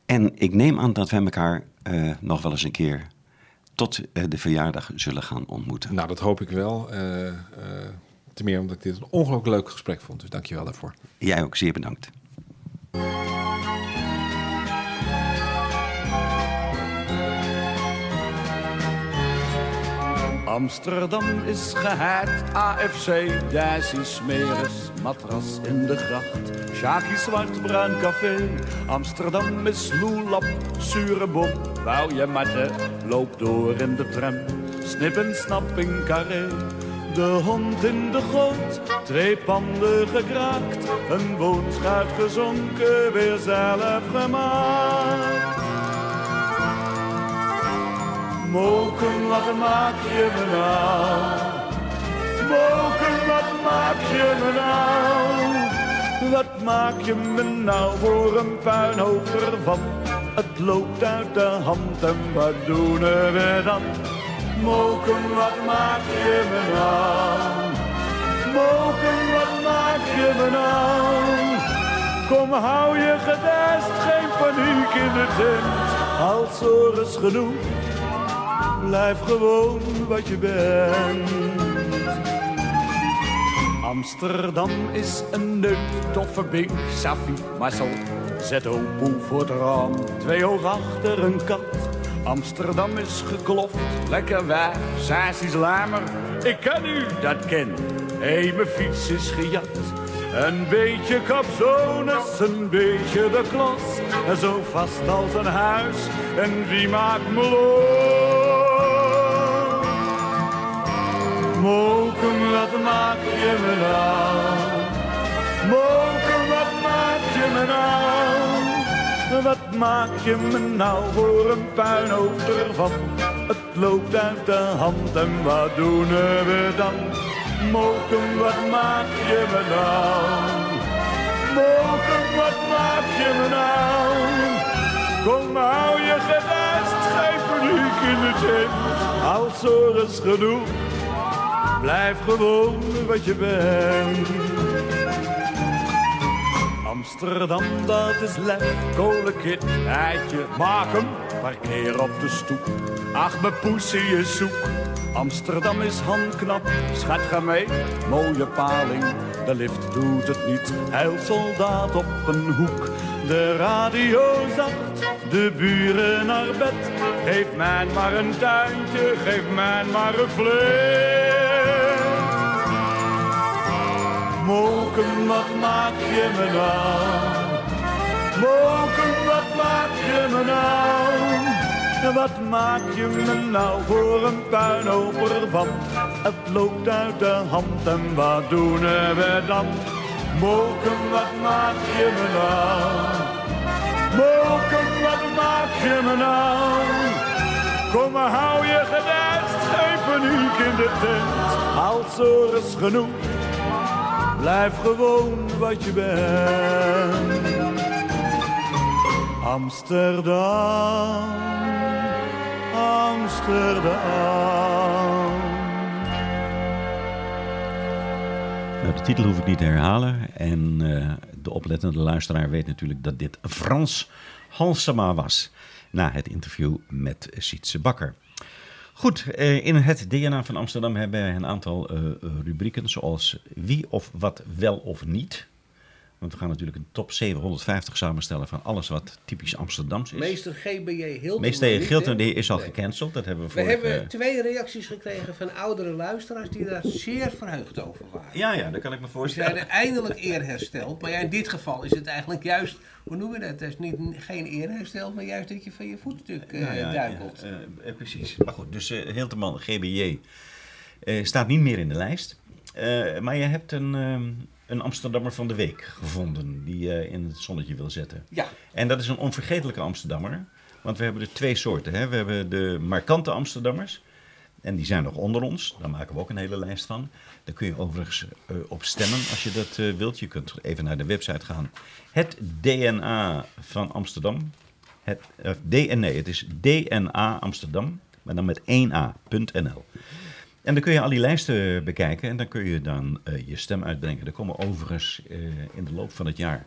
En ik neem aan dat wij elkaar nog wel eens een keer tot de verjaardag zullen gaan ontmoeten. Nou, dat hoop ik wel. ten meer omdat ik dit een ongelooflijk leuk gesprek vond. Dus dankjewel daarvoor. Jij ook zeer bedankt. Amsterdam is gehaard, AFC, Daisy Smeres, matras in de gracht. Sjaki zwart-bruin café, Amsterdam is loelap, zure bom. Wou je matten, loop door in de tram, snip en snap in carré. De hond in de goot, twee panden gekraakt, een woonschuit gezonken, weer zelf gemaakt. Moken, wat maak je me nou? Moken, wat maak je me nou? Wat maak je me nou voor een puinhoop ervan? Het loopt uit de hand en wat doen we dan? Moken, wat maak je me nou? Moken, wat maak je me nou? Kom, hou je gedest, geen paniek in de tent. Als genoeg Blijf gewoon wat je bent. Amsterdam is een neut, toffe bink, Safi, Marcel. Zet boel voor het raam, twee hoog achter een kat. Amsterdam is gekloft, lekker wijf, sassies lamer. Ik ken u, dat ken. Hé, mijn fiets is gejat. Een beetje capsones, een beetje de klos. En zo vast als een huis, en wie maakt me los? Moken, wat maak je me nou? Moken, wat maak je me nou? Wat maak je me nou voor een puinhoop ervan? Het loopt uit de hand en wat doen we dan? Moken, wat maak je me nou? Moken, wat maak je me nou? Kom, hou je gewest, geen paniek in de tent. Als er is genoeg, blijf gewoon wat je bent. Amsterdam, dat is lef, kolenkit, eitje, maak hem, parkeer op de stoep. Ach, mijn poesie zoek. Amsterdam is handknap, schat ga mee, mooie paling. De lift doet het niet, heilsoldaat op een hoek. De radio zacht, de buren naar bed. Geef mij maar een tuintje, geef mij maar een vlees. Moken, wat maak je me nou? Moken, wat maak je me nou? Wat maak je me nou voor een puinhoop ervan? Het loopt uit de hand en wat doen we dan? Moken, wat maak je me nou? Moken, wat maak je me nou? Kom maar, hou je gedest, geen paniek in de tent. Als er genoeg, blijf gewoon wat je bent. Amsterdam, Amsterdam. Nou, de titel hoef ik niet te herhalen. En eh, de oplettende luisteraar weet natuurlijk dat dit Frans Halsema was. Na het interview met Sietse Bakker. Goed, eh, in het DNA van Amsterdam hebben wij een aantal eh, rubrieken. Zoals wie of wat wel of niet. Want we gaan natuurlijk een top 750 samenstellen van alles wat typisch Amsterdams is. Meester GBJ Hilton. Meester hè? die is al Nee. gecanceld. Dat hebben we We vorige... hebben twee reacties gekregen van oudere luisteraars die daar zeer verheugd over waren. Ja, ja, dat kan ik me We voorstellen. zijn eindelijk eer hersteld. Maar ja, in dit geval is het eigenlijk juist, hoe noemen we dat? Het is niet, geen eer hersteld, maar juist dat je van je voetstuk eh ja, duikelt. ja, eh, eh, precies. Maar goed, dus eh Hilteman, GBJ, eh, staat niet meer in de lijst. Eh, maar je hebt een, ehm, een Amsterdammer van de week gevonden die je in het zonnetje wil zetten. Ja, En dat is een onvergetelijke Amsterdammer. Want we hebben er twee soorten. Hè? We hebben de markante Amsterdammers. En die zijn nog onder ons. Daar maken we ook een hele lijst van. Daar kun je overigens eh, op stemmen als je dat eh, wilt. Je kunt even naar de website gaan. Het DNA van Amsterdam. Het, eh, DN, nee, het is DNA Amsterdam. Maar dan met 1a.nl. En dan kun je al die lijsten bekijken en dan kun je dan eh, je stem uitbrengen. Er komen overigens eh, in de loop van het jaar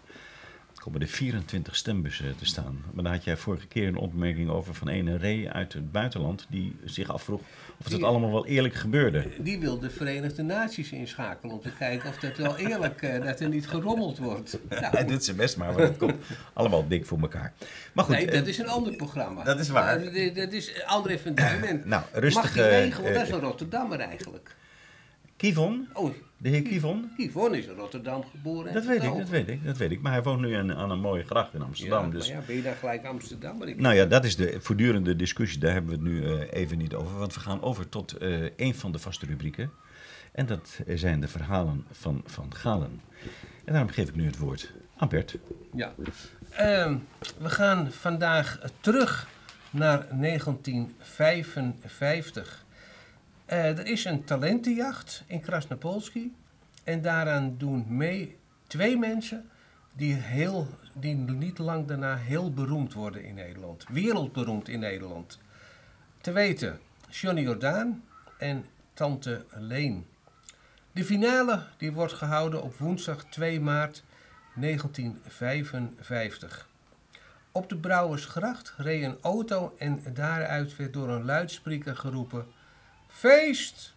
komen er 24 stembussen te staan. Maar daar had jij vorige keer een opmerking over van een Ray uit het buitenland... die zich afvroeg of het Die- allemaal wel eerlijk gebeurde. Die wil de Verenigde Naties inschakelen om te kijken of dat wel eerlijk, eh, dat er niet gerommeld wordt. Nou, Hij doet zijn best maar, maar het komt allemaal dik voor elkaar. Maar goed, nee, eh, dat is een ander programma. dat is waar. Ja, dat- dat is André van Duin. En nou, rustig. mag eh, regelen? Dat is eh, een Rotterdammer eigenlijk. Kivon, Oh, de heer Kivon, Yvonne is in Rotterdam geboren. en dat weet ik, dat weet ik, dat weet ik. Maar hij woont nu aan, aan een mooie gracht in Ja, Amsterdam. maar dus ja, ben je dan gelijk Amsterdammer? Ik- Nou ja, dat is de voortdurende discussie. Daar hebben we het nu eh, even niet over. Want we gaan over tot eh, een van de vaste rubrieken. En dat zijn de verhalen van Van Galen. En daarom geef ik nu het woord aan Bert. Ja. Ehm, we gaan vandaag terug naar 1955. Eh, er is een talentenjacht in Krasnopolski. En daaraan doen mee twee mensen die, heel, die niet lang daarna heel beroemd worden in Nederland. Wereldberoemd in Nederland. Te weten, Johnny Jordaan en Tante Leen. De finale die wordt gehouden op woensdag 2 maart 1955. Op de Brouwersgracht reed een auto en daaruit werd door een luidspreker geroepen: Feest!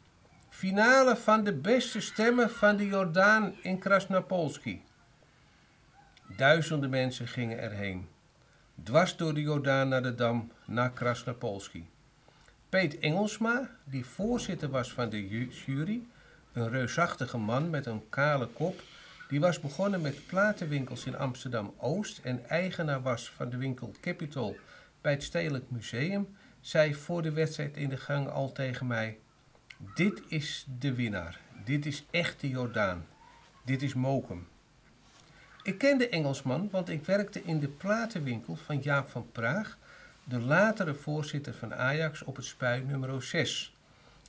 Finale van de beste stemmen van de Jordaan in Krasnopolski. Duizenden mensen gingen erheen. Dwars door de Jordaan naar de Dam, naar Krasnopolski. Peet Engelsma, die voorzitter was van de ju- jury, een reusachtige man met een kale kop, die was begonnen met platenwinkels in Amsterdam-Oost en eigenaar was van de winkel Capitol bij het Stedelijk Museum, zei voor de wedstrijd in de gang al tegen mij: Dit is de winnaar. Dit is echt de Jordaan. Dit is Mokum. Ik kende Engelsman, want ik werkte in de platenwinkel van Jaap van Praag, de latere voorzitter van Ajax op het spui nummer 6.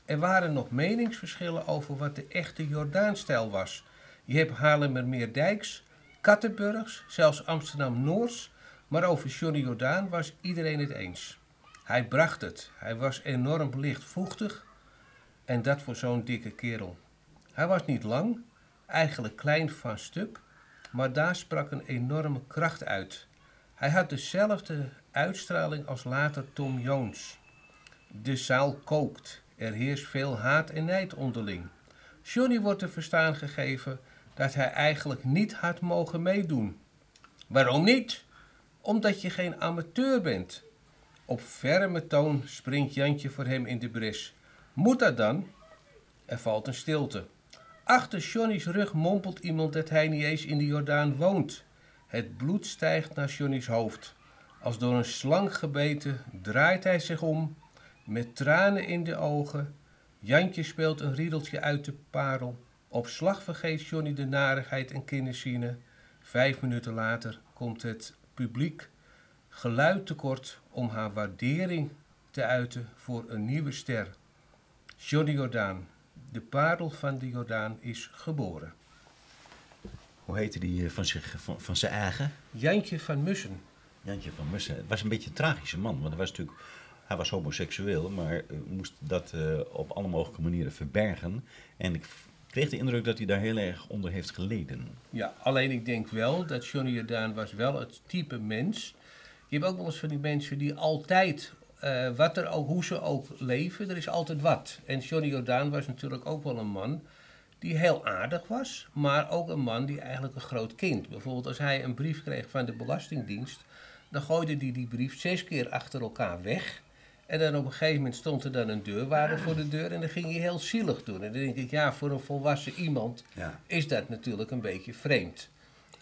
Er waren nog meningsverschillen over wat de echte Jordaanstijl was. Je hebt Haarlemmermeerdijks, Kattenburgs, zelfs Amsterdam-Noords, maar over Johnny Jordaan was iedereen het eens. Hij bracht het. Hij was enorm lichtvochtig en dat voor zo'n dikke kerel. Hij was niet lang, eigenlijk klein van stuk, maar daar sprak een enorme kracht uit. Hij had dezelfde uitstraling als later Tom Jones. De zaal kookt. Er heerst veel haat en nijd onderling. Johnny wordt te verstaan gegeven dat hij eigenlijk niet had mogen meedoen. Waarom niet? Omdat je geen amateur bent. Op ferme toon springt Jantje voor hem in de bres. Moet dat dan? Er valt een stilte. Achter Johnny's rug mompelt iemand dat hij niet eens in de Jordaan woont. Het bloed stijgt naar Johnny's hoofd. Als door een slang gebeten draait hij zich om, met tranen in de ogen. Jantje speelt een riedeltje uit de parel. Op slag vergeet Johnny de narigheid en kinderzine. Vijf minuten later komt het publiek geluid tekort om haar waardering te uiten voor een nieuwe ster. Johnny Jordaan, de parel van de Jordaan, is geboren. Hoe heette die eh, van, zich, van, van zijn eigen? Jantje van Mussen. Jantje van Mussen. Het was een beetje een tragische man. Want hij was natuurlijk... Hij was homoseksueel, maar eh, moest dat eh, op alle mogelijke manieren verbergen. En ik kreeg de indruk dat hij daar heel erg onder heeft geleden. Ja, alleen ik denk wel dat Johnny Jordaan was wel het type mens. Je hebt ook wel eens van die mensen die altijd, eh, wat er ook, hoe ze ook leven, er is altijd wat. En Johnny Jordaan was natuurlijk ook wel een man die heel aardig was, maar ook een man die eigenlijk een groot kind. Bijvoorbeeld als hij een brief kreeg van de Belastingdienst, dan gooide hij die brief zes keer achter elkaar weg. En dan op een gegeven moment stond er dan een deurwaarder voor de deur en dan ging hij heel zielig doen. En dan denk ik, ja, voor een volwassen iemand Ja. is dat natuurlijk een beetje vreemd.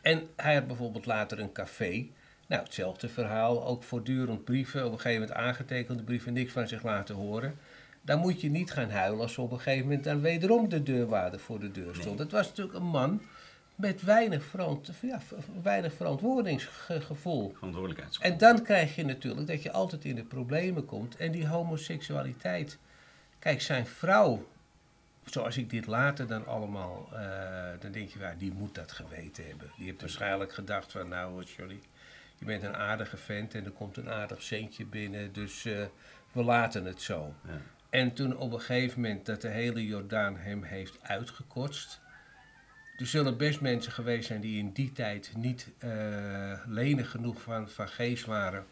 En hij had bijvoorbeeld later een café. Nou, hetzelfde verhaal, ook voortdurend brieven, op een gegeven moment aangetekende brieven, niks van zich laten horen. Dan moet je niet gaan huilen als op een gegeven moment dan wederom de deurwaarder voor de deur stond. Het was natuurlijk een man met weinig, verant ja, weinig verantwoordingsgevoel. Verantwoordelijkheidsgevoel. En dan krijg je natuurlijk dat je altijd in de problemen komt. En die homoseksualiteit Kijk, zijn vrouw, zoals ik dit later dan allemaal, eh, dan denk je, ja, die moet dat geweten hebben. Die heeft waarschijnlijk gedacht van, nou, Johnny, je bent een aardige vent en er komt een aardig centje binnen, dus eh, we laten het zo. Ja. En toen op een gegeven moment dat de hele Jordaan hem heeft uitgekotst. Er zullen best mensen geweest zijn die in die tijd niet eh, lenig genoeg van, van geest waren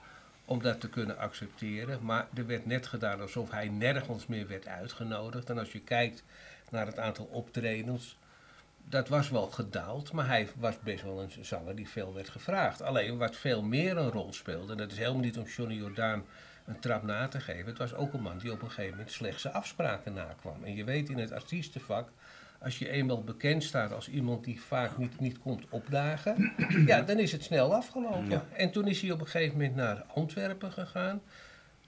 om dat te kunnen accepteren. Maar er werd net gedaan alsof hij nergens meer werd uitgenodigd. En als je kijkt naar het aantal optredens, dat was wel gedaald, maar hij was best wel een zanger die veel werd gevraagd. Alleen wat veel meer een rol speelde, en dat is helemaal niet om Johnny Jordaan een trap na te geven. Het was ook een man die op een gegeven moment slechts zijn afspraken nakwam. En je weet in het artiestenvak, als je eenmaal bekend staat als iemand die vaak niet, niet komt opdagen, ja, dan is het snel afgelopen. Ja. En toen is hij op een gegeven moment naar Antwerpen gegaan.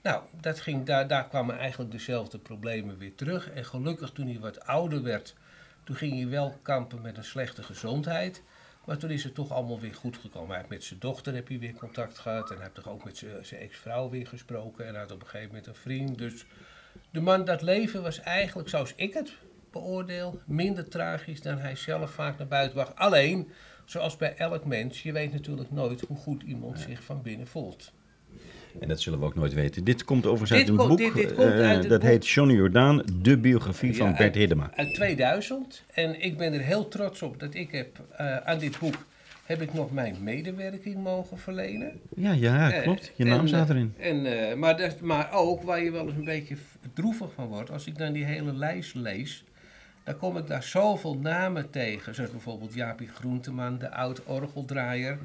Nou, dat ging, daar, daar kwamen eigenlijk dezelfde problemen weer terug. En gelukkig toen hij wat ouder werd, toen ging hij wel kampen met een slechte gezondheid. Maar toen is het toch allemaal weer goed gekomen. Hij heeft met zijn dochter heb hij weer contact gehad. En hij heeft toch ook met zijn, ex-vrouw weer gesproken. En hij had op een gegeven moment een vriend. Dus de man, dat leven was eigenlijk, zoals ik het beoordeel, minder tragisch dan hij zelf vaak naar buiten bracht. Alleen, zoals bij elk mens, je weet natuurlijk nooit hoe goed iemand zich van binnen voelt. En dat zullen we ook nooit weten. Dit komt overigens uit Dit een komt- boek. dit- dit komt eh, uit het dat boek. heet Johnny Jordaan, de biografie Ja, van Bert Hiddema. Uit 2000. En ik ben er heel trots op dat ik heb eh, aan dit boek heb ik nog mijn medewerking mogen verlenen. Ja, ja, Eh, klopt. Je naam staat erin. En, maar, dat, maar ook waar je wel eens een beetje droevig van wordt, als ik dan die hele lijst lees, dan kom ik daar zoveel namen tegen. Zoals bijvoorbeeld Jaapie Groenteman, de oud-orgeldraaier.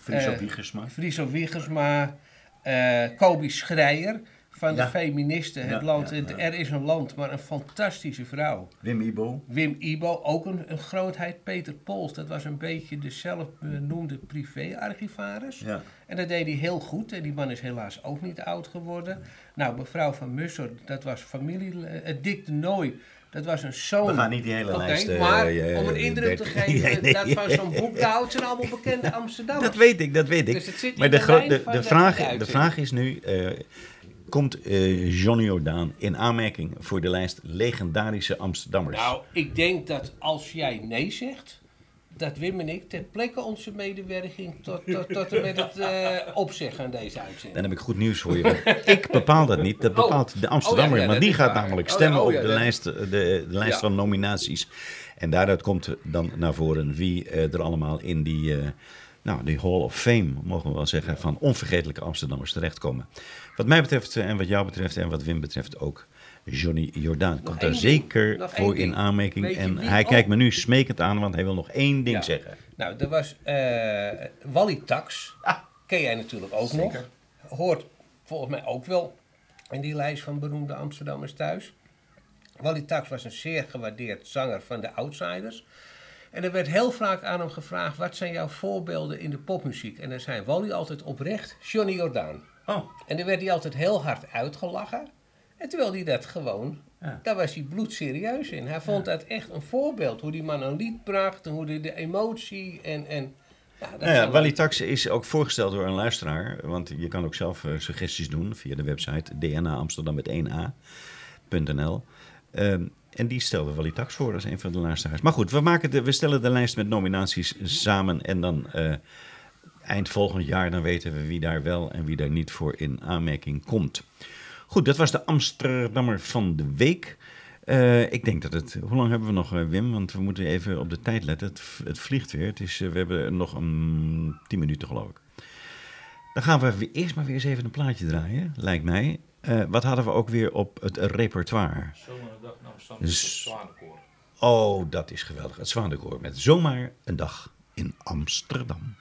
Friso eh, Wiegersma. Friso Wiegersma, eh Kobi Schreier van Ja. de feministen. Het Ja, land, ja. Er is een land, maar een fantastische vrouw. Wim Ibo. Wim Ibo, ook een, een grootheid. Peter Pols, dat was een beetje de zelfbenoemde privé-archivaris. En dat deed hij heel goed. En die man is helaas ook niet oud geworden. Nou, mevrouw van Musser, dat was familie... eh, Dick de Nooy, dat was een zoon. We gaan niet die hele Oké, lijst... eh, maar eh, om een eh, indruk te geven Nee, dat van zo'n boek, het zijn allemaal bekende Amsterdammers. Dat weet ik, dat weet ik. Dus het zit maar de, de vraag, de vraag is nu... komt eh, Johnny Jordaan in aanmerking voor de lijst legendarische Amsterdammers? Nou, ik denk dat als jij nee zegt, dat Wim en ik ter plekke onze medewerking tot, tot, tot en met het eh, opzeggen aan deze uitzending. Dan heb ik goed nieuws voor je. want ik bepaal dat niet. Dat bepaalt de Amsterdammer. Oh, ja, ja, want dat die gaat waar. namelijk Oh, stemmen oh, op de lijst, de, de lijst van nominaties. En daaruit komt dan naar voren wie eh, er allemaal in die, eh, nou, die Hall of Fame, mogen we wel zeggen, van onvergetelijke Amsterdammers terechtkomen. Wat mij betreft en wat jou betreft en wat Wim betreft ook. Johnny Jordaan komt daar zeker voor in aanmerking. En hij kijkt me nu smekend aan, want hij wil nog één ding zeggen. Nou, er was eh, Wally Tax. Ken jij natuurlijk ook nog. Hoort volgens mij ook wel in die lijst van beroemde Amsterdammers thuis. Wally Tax was een zeer gewaardeerd zanger van de Outsiders. En er werd heel vaak aan hem gevraagd: wat zijn jouw voorbeelden in de popmuziek? En dan zei Wally altijd oprecht: Johnny Jordaan. Oh, En dan werd hij altijd heel hard uitgelachen. En terwijl hij dat gewoon, Ja. daar was hij bloedserieus in. Hij vond dat echt een voorbeeld. Hoe die man een lied bracht, en hoe die de emotie en... en ja, Nou ja, Wally Tax is ook voorgesteld door een luisteraar. Want je kan ook zelf eh, suggesties doen via de website DNA Amsterdam met 1a.nl. Ehm, en die stelde Wally Tax voor als een van de luisteraars. Maar goed, we, maken de, we stellen de lijst met nominaties samen. En dan eh, eind volgend jaar dan weten we wie daar wel en wie daar niet voor in aanmerking komt. Goed, dat was de Amsterdammer van de week. Eh, ik denk dat het. Hoe lang hebben we nog, eh, Wim? Want we moeten even op de tijd letten. Het, het vliegt weer. Het is, eh, we hebben nog een tien minuten, geloof ik. Dan gaan we weer- eerst maar weer eens even een plaatje draaien, lijkt mij. Wat hadden we ook weer op het repertoire? Zomaar een dag naar Amsterdam Dus- Zwanenkoor. Oh, dat is geweldig. Het Zwaandekoor met zomaar een dag in Amsterdam.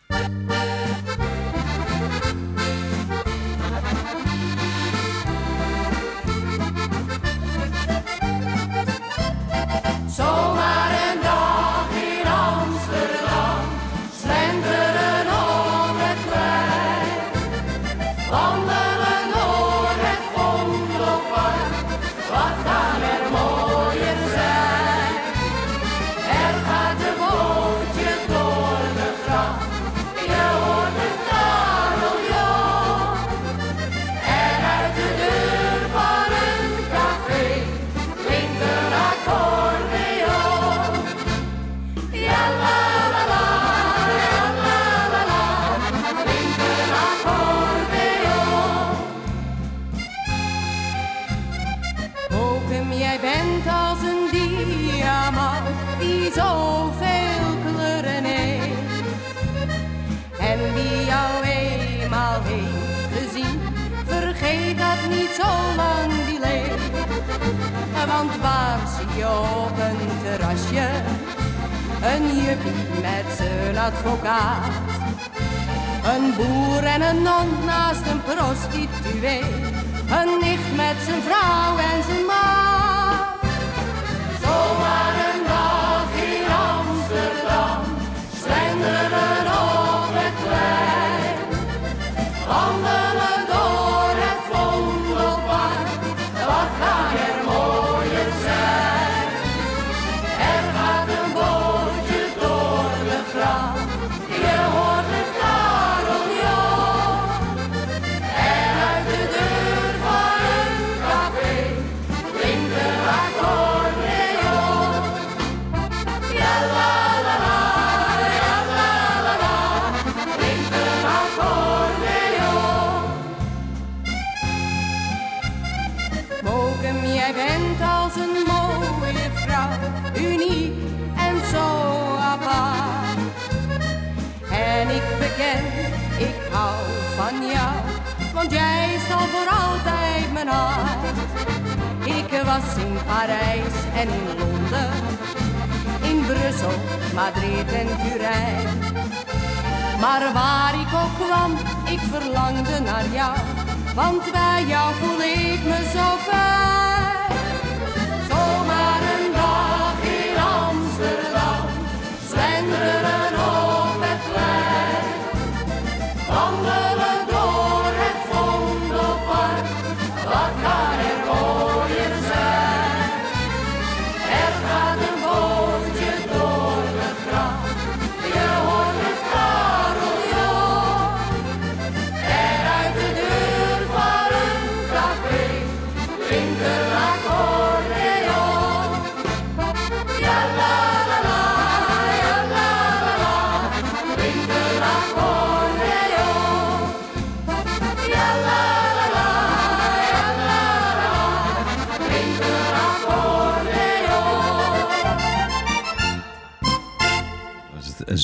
Jij bent als een diamant die zoveel kleuren heeft. En wie jou eenmaal heeft gezien, vergeet dat niet zolang die leeft. Want waar zie je op een terrasje een juppie met zijn advocaat? Een boer en een non naast een prostituee. Een nicht met zijn vrouw en zijn maat. Zomaar Ik was in Parijs en in Londen, in Brussel, Madrid en Turijn. Maar waar ik ook kwam, ik verlangde naar jou, want bij jou voel ik me zo fijn.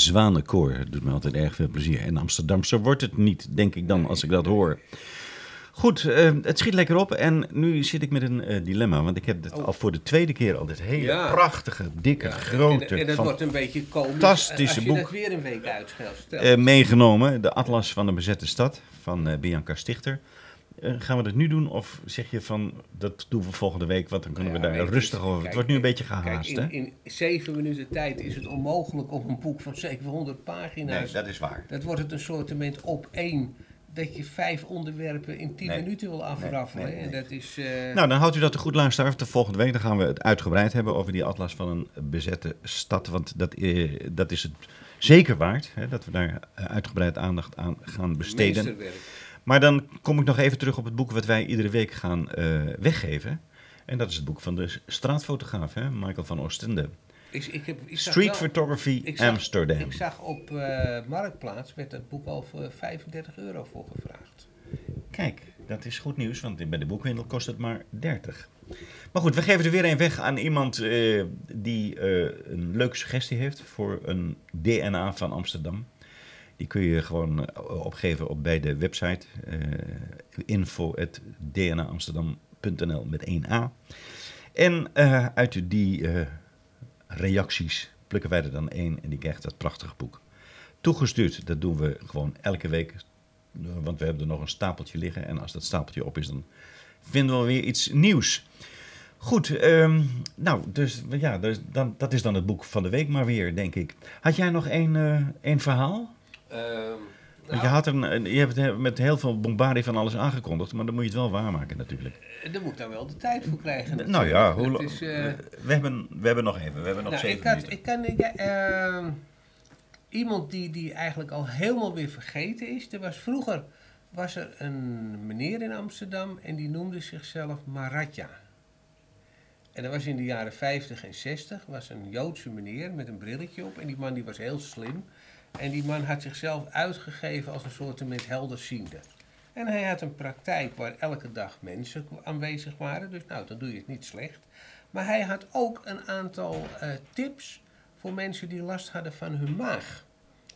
Zwanenkoor. Het doet me altijd erg veel plezier. En Amsterdamse wordt het niet, denk ik dan, als ik dat hoor. Goed, eh, het schiet lekker op. En nu zit ik met een eh, dilemma. Want ik heb dit al voor de tweede keer al dit hele Ja. prachtige, dikke, grote, En, en dat wordt een beetje komisch fantastische als je dat boek. weer een week uitstelt. eh, meegenomen. De Atlas van de Bezette Stad van eh, Bianca Stichter. Eh, gaan we dat nu doen? Of zeg je van, dat doen we volgende week, want dan kunnen Ja, we daar rustig over. kijk, het wordt nu een beetje Kijk, gehaast, in, hè? in zeven minuten tijd is het onmogelijk om een boek van 700 pagina's... is waar. Dat wordt het een soortement op één... dat je vijf onderwerpen in tien Nee. minuten wil afraffelen. Nee, nee, En nee. dat is... eh, Nou, dan houdt u dat te goed luisteren. De volgende week dan gaan we het uitgebreid hebben over die atlas van een bezette stad. Want dat, eh, dat is het zeker waard, hè, dat we daar uitgebreid aandacht aan gaan besteden. meesterwerk. Maar dan kom ik nog even terug op het boek wat wij iedere week gaan eh, weggeven. En dat is het boek van de straatfotograaf, hè, Michael van Oostende. Ik, ik heb, ik Street wel- Photography zag- Amsterdam. Ik zag op eh, Marktplaats werd dat boek al voor 35 euro voor gevraagd. Kijk, dat is goed nieuws, want bij de boekwinkel kost het maar 30. Maar goed, we geven er weer een weg aan iemand eh, die een leuke suggestie heeft voor een DNA van Amsterdam. Die kun je gewoon eh, opgeven op bij de website eh info.dnaamsterdam.nl met 1a. En eh, uit die reacties plukken wij er dan één en die krijgt dat prachtige boek. Toegestuurd, dat doen we gewoon elke week. Want we hebben er nog een stapeltje liggen. En als dat stapeltje op is, dan vinden we weer iets nieuws. Goed, ehm, nou, dus ja, dus dan, dat is dan het boek van de week maar weer, denk ik. Had jij nog één, eh, één verhaal? Want je, had een, je hebt met heel veel bombardie van alles aangekondigd, maar dan moet je het wel waarmaken natuurlijk. Daar moet ik dan wel de tijd voor krijgen. Nou ja, hoe, eh, we, hebben, we hebben nog even, we hebben nog nou, zeven ik, had, minuten. ik kan ja, ehm, iemand die, die eigenlijk al helemaal weer vergeten is. Er was vroeger was er een meneer in Amsterdam en die noemde zichzelf Maratja. En dat was in de jaren 50 en 60 was een Joodse meneer met een brilletje op en die man die was heel slim. En die man had zichzelf uitgegeven als een soort met helderziende. En hij had een praktijk waar elke dag mensen aanwezig waren. Dus nou, dan doe je het niet slecht. Maar hij had ook een aantal eh, tips voor mensen die last hadden van hun maag.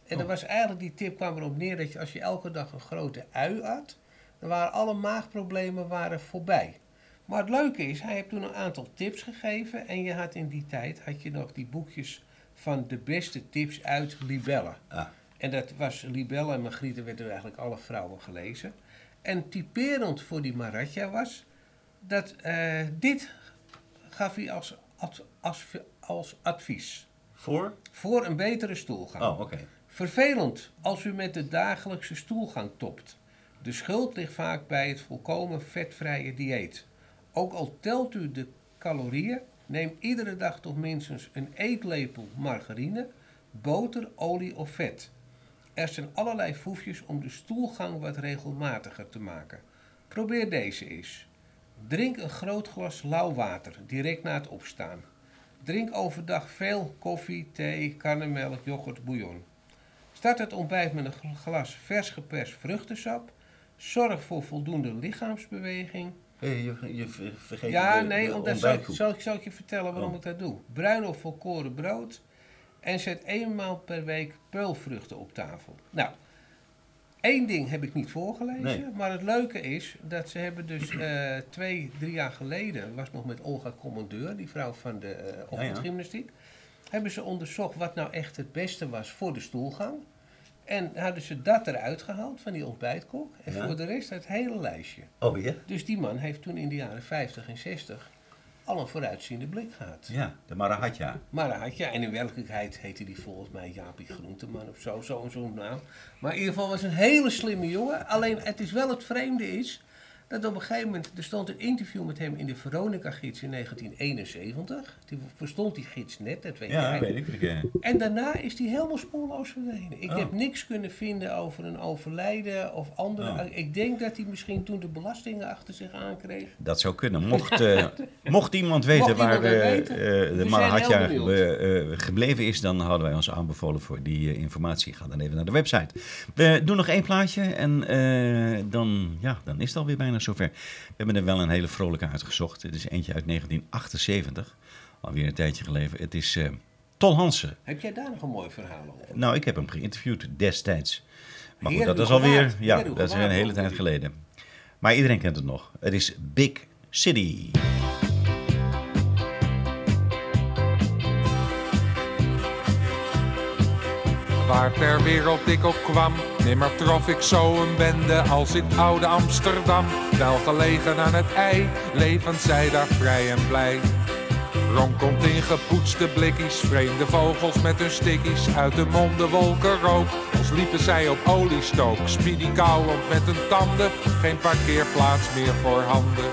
En dat was eigenlijk, die tip kwam erop neer dat je als je elke dag een grote ui at, dan waren alle maagproblemen waren voorbij. Maar het leuke is, hij heeft toen een aantal tips gegeven en je had in die tijd had je nog die boekjes van de beste tips uit Libelle. Ah. En dat was Libelle en Margriete werden eigenlijk alle vrouwen gelezen. En typerend voor die Maratja was dat eh, dit gaf hij als, als, als, als advies. Voor? Voor een betere stoelgang. Oh, oké. Vervelend als u met de dagelijkse stoelgang topt. De schuld ligt vaak bij het volkomen vetvrije dieet. Ook al telt u de calorieën, neem iedere dag toch minstens een eetlepel margarine, boter, olie of vet. Er zijn allerlei foefjes om de stoelgang wat regelmatiger te maken. Probeer deze eens. Drink een groot glas lauw water direct na het opstaan. Drink overdag veel koffie, thee, karnemelk, yoghurt, bouillon. Start het ontbijt met een glas vers geperst vruchtensap. Zorg voor voldoende lichaamsbeweging. Hey, je, je ver- vergeet Ja, de- nee, de omdat zal, zal, ik- zal ik je vertellen waarom Oh. ik dat doe. Bruin of volkoren brood. En zet eenmaal per week peulvruchten op tafel. Nou, één ding heb ik niet voorgelezen. Nee. Maar het leuke is dat ze hebben dus eh, twee, drie jaar geleden... was nog met Olga Commandeur, die vrouw van de eh ochtendgymnastiek... hebben ze onderzocht wat nou echt het beste was voor de stoelgang. En hadden ze dat eruit gehaald van die ontbijtkoek. En Ja. voor de rest het hele lijstje. Oh, ja? Dus die man heeft toen in de jaren 50 en 60 al een vooruitziende blik gehad. Ja, de Marahatja. Je, en in werkelijkheid heette die volgens mij Jaapie Groenteman of zo, zo en zo'n naam. Maar in ieder geval was een hele slimme jongen. Alleen het is wel het vreemde is, dat op een gegeven moment, er stond een interview met hem in de Veronica-gids in 1971. Die verstond die gids net, dat weet Ja, jij. weet ik. En daarna is die helemaal spoorloos verdwenen. Ik Oh. heb niks kunnen vinden over een overlijden of andere. Oh. Ik denk dat hij misschien toen de belastingen achter zich aankreeg. Dat zou kunnen. Mocht, eh, mocht iemand weten Mocht waar iemand eh, weten, we de Marahatja eh, gebleven is, dan hadden wij ons aanbevolen voor die informatie. Ga dan even naar de website. We doen nog één plaatje en dan, ja, dan is het alweer bijna zover. We hebben er wel een hele vrolijke uitgezocht. Het is eentje uit 1978, alweer een tijdje geleden. Het is eh, Tol Hansen. Heb jij daar nog een mooi verhaal over? Nou, ik heb hem geïnterviewd destijds. Maar goed, dat is alweer, ja, Heer dat is een hele tijd geleden. Maar iedereen kent het nog. Het is Big City. Waar ter wereld ik ook kwam, nimmer trof ik zo een bende als in oude Amsterdam. Wel gelegen aan het ei, levend zij daar vrij en blij. Ronkelt in gepoetste blikkies, vreemde vogels met hun stickies. Uit de monden wolken rook, als liepen zij op oliestook. Speedy kauwend met hun tanden, geen parkeerplaats meer voor handen.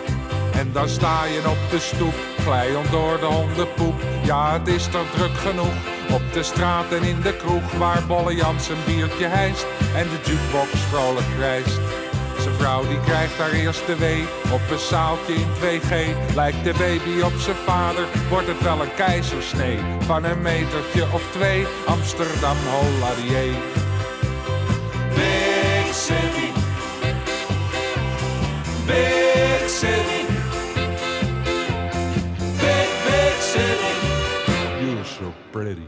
En dan sta je op de stoep, glijend door de hondenpoep. Ja, het is toch druk genoeg. Op de straat en in de kroeg, waar Bolle Jans biertje hijst. En de jukebox vrolijk krijst. Zijn vrouw die krijgt haar eerste wee op een zaaltje in 2G. Lijkt de baby op zijn vader, wordt het wel een keizersnee. Van een metertje of twee, Amsterdam Holladier. Big City. Big City. Pretty.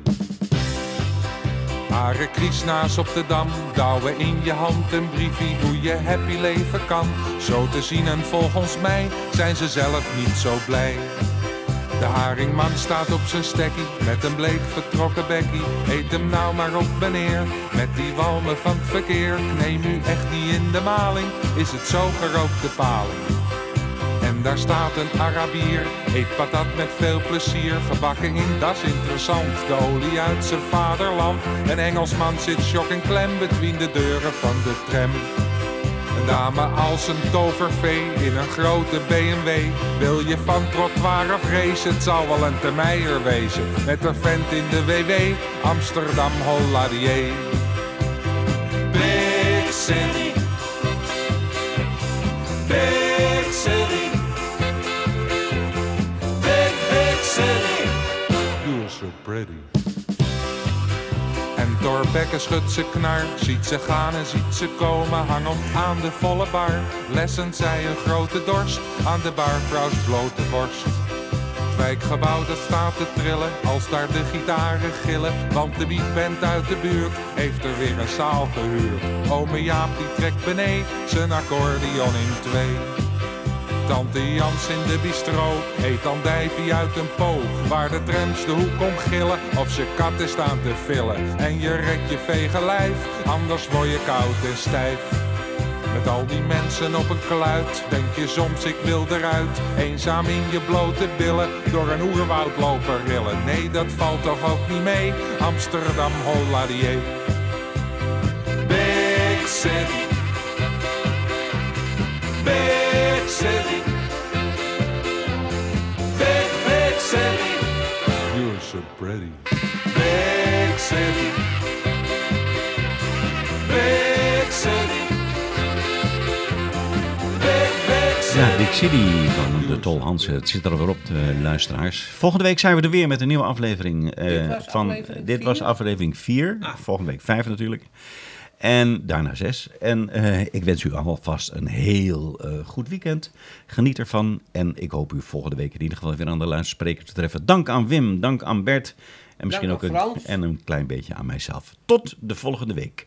Hare kriesnaas op de dam, douwen in je hand een briefie hoe je happy leven kan. Zo te zien en volgens mij zijn ze zelf niet zo blij. De haringman staat op zijn stekkie met een bleek vertrokken bekkie. Eet hem nou maar op meneer, met die walmen van het verkeer. Neem u echt niet in de maling, is het zo gerookte paling. En daar staat een Arabier, eet patat met veel plezier. Gebakken in, dat is interessant, de olie uit zijn vaderland. Een Engelsman zit shock en klem between de deuren van de tram. Een dame als een tovervee in een grote BMW. Wil je van trottoir of race, het zal wel een termeier wezen. Met een vent in de WW, Amsterdam Holladier. Big City. Big City. City. Pretty. En bekken, schudt ze knar. Ziet ze gaan en ziet ze komen, hangend aan de volle bar. Lessen zij een grote dorst aan de barvrouws blote borst. Het wijkgebouw dat staat te trillen als daar de gitaren gillen. Want de wietband uit de buurt heeft er weer een zaal gehuurd. Ome Jaap die trekt beneden zijn accordeon in twee. Tante Jans in de bistro eet andijvie uit een po. Waar de trams de hoek om gillen of ze katten staan te villen. En je rekt je vege lijf, anders word je koud en stijf. Met al die mensen op een kluit, denk je soms ik wil eruit. Eenzaam in je blote billen, door een oerwoud lopen rillen. Nee, dat valt toch ook niet mee, Amsterdam Holladier. Big City. Big City. Big, big city. You're so pretty. Big city. Big city. Big, big city. Ja, Big City van de Tol Hansen. Het zit er alweer op, de luisteraars. Volgende week zijn we er weer met een nieuwe aflevering. eh, Dit was van, aflevering dit was vier? aflevering 4. Volgende week 5 natuurlijk. En daarna 6. En eh, ik wens u alvast een heel eh, goed weekend. Geniet ervan. En ik hoop u volgende week in ieder geval weer aan de luidspreker te treffen. Dank aan Wim, dank aan Bert. En misschien Dank ook een, en een klein beetje aan mijzelf. Tot de volgende week.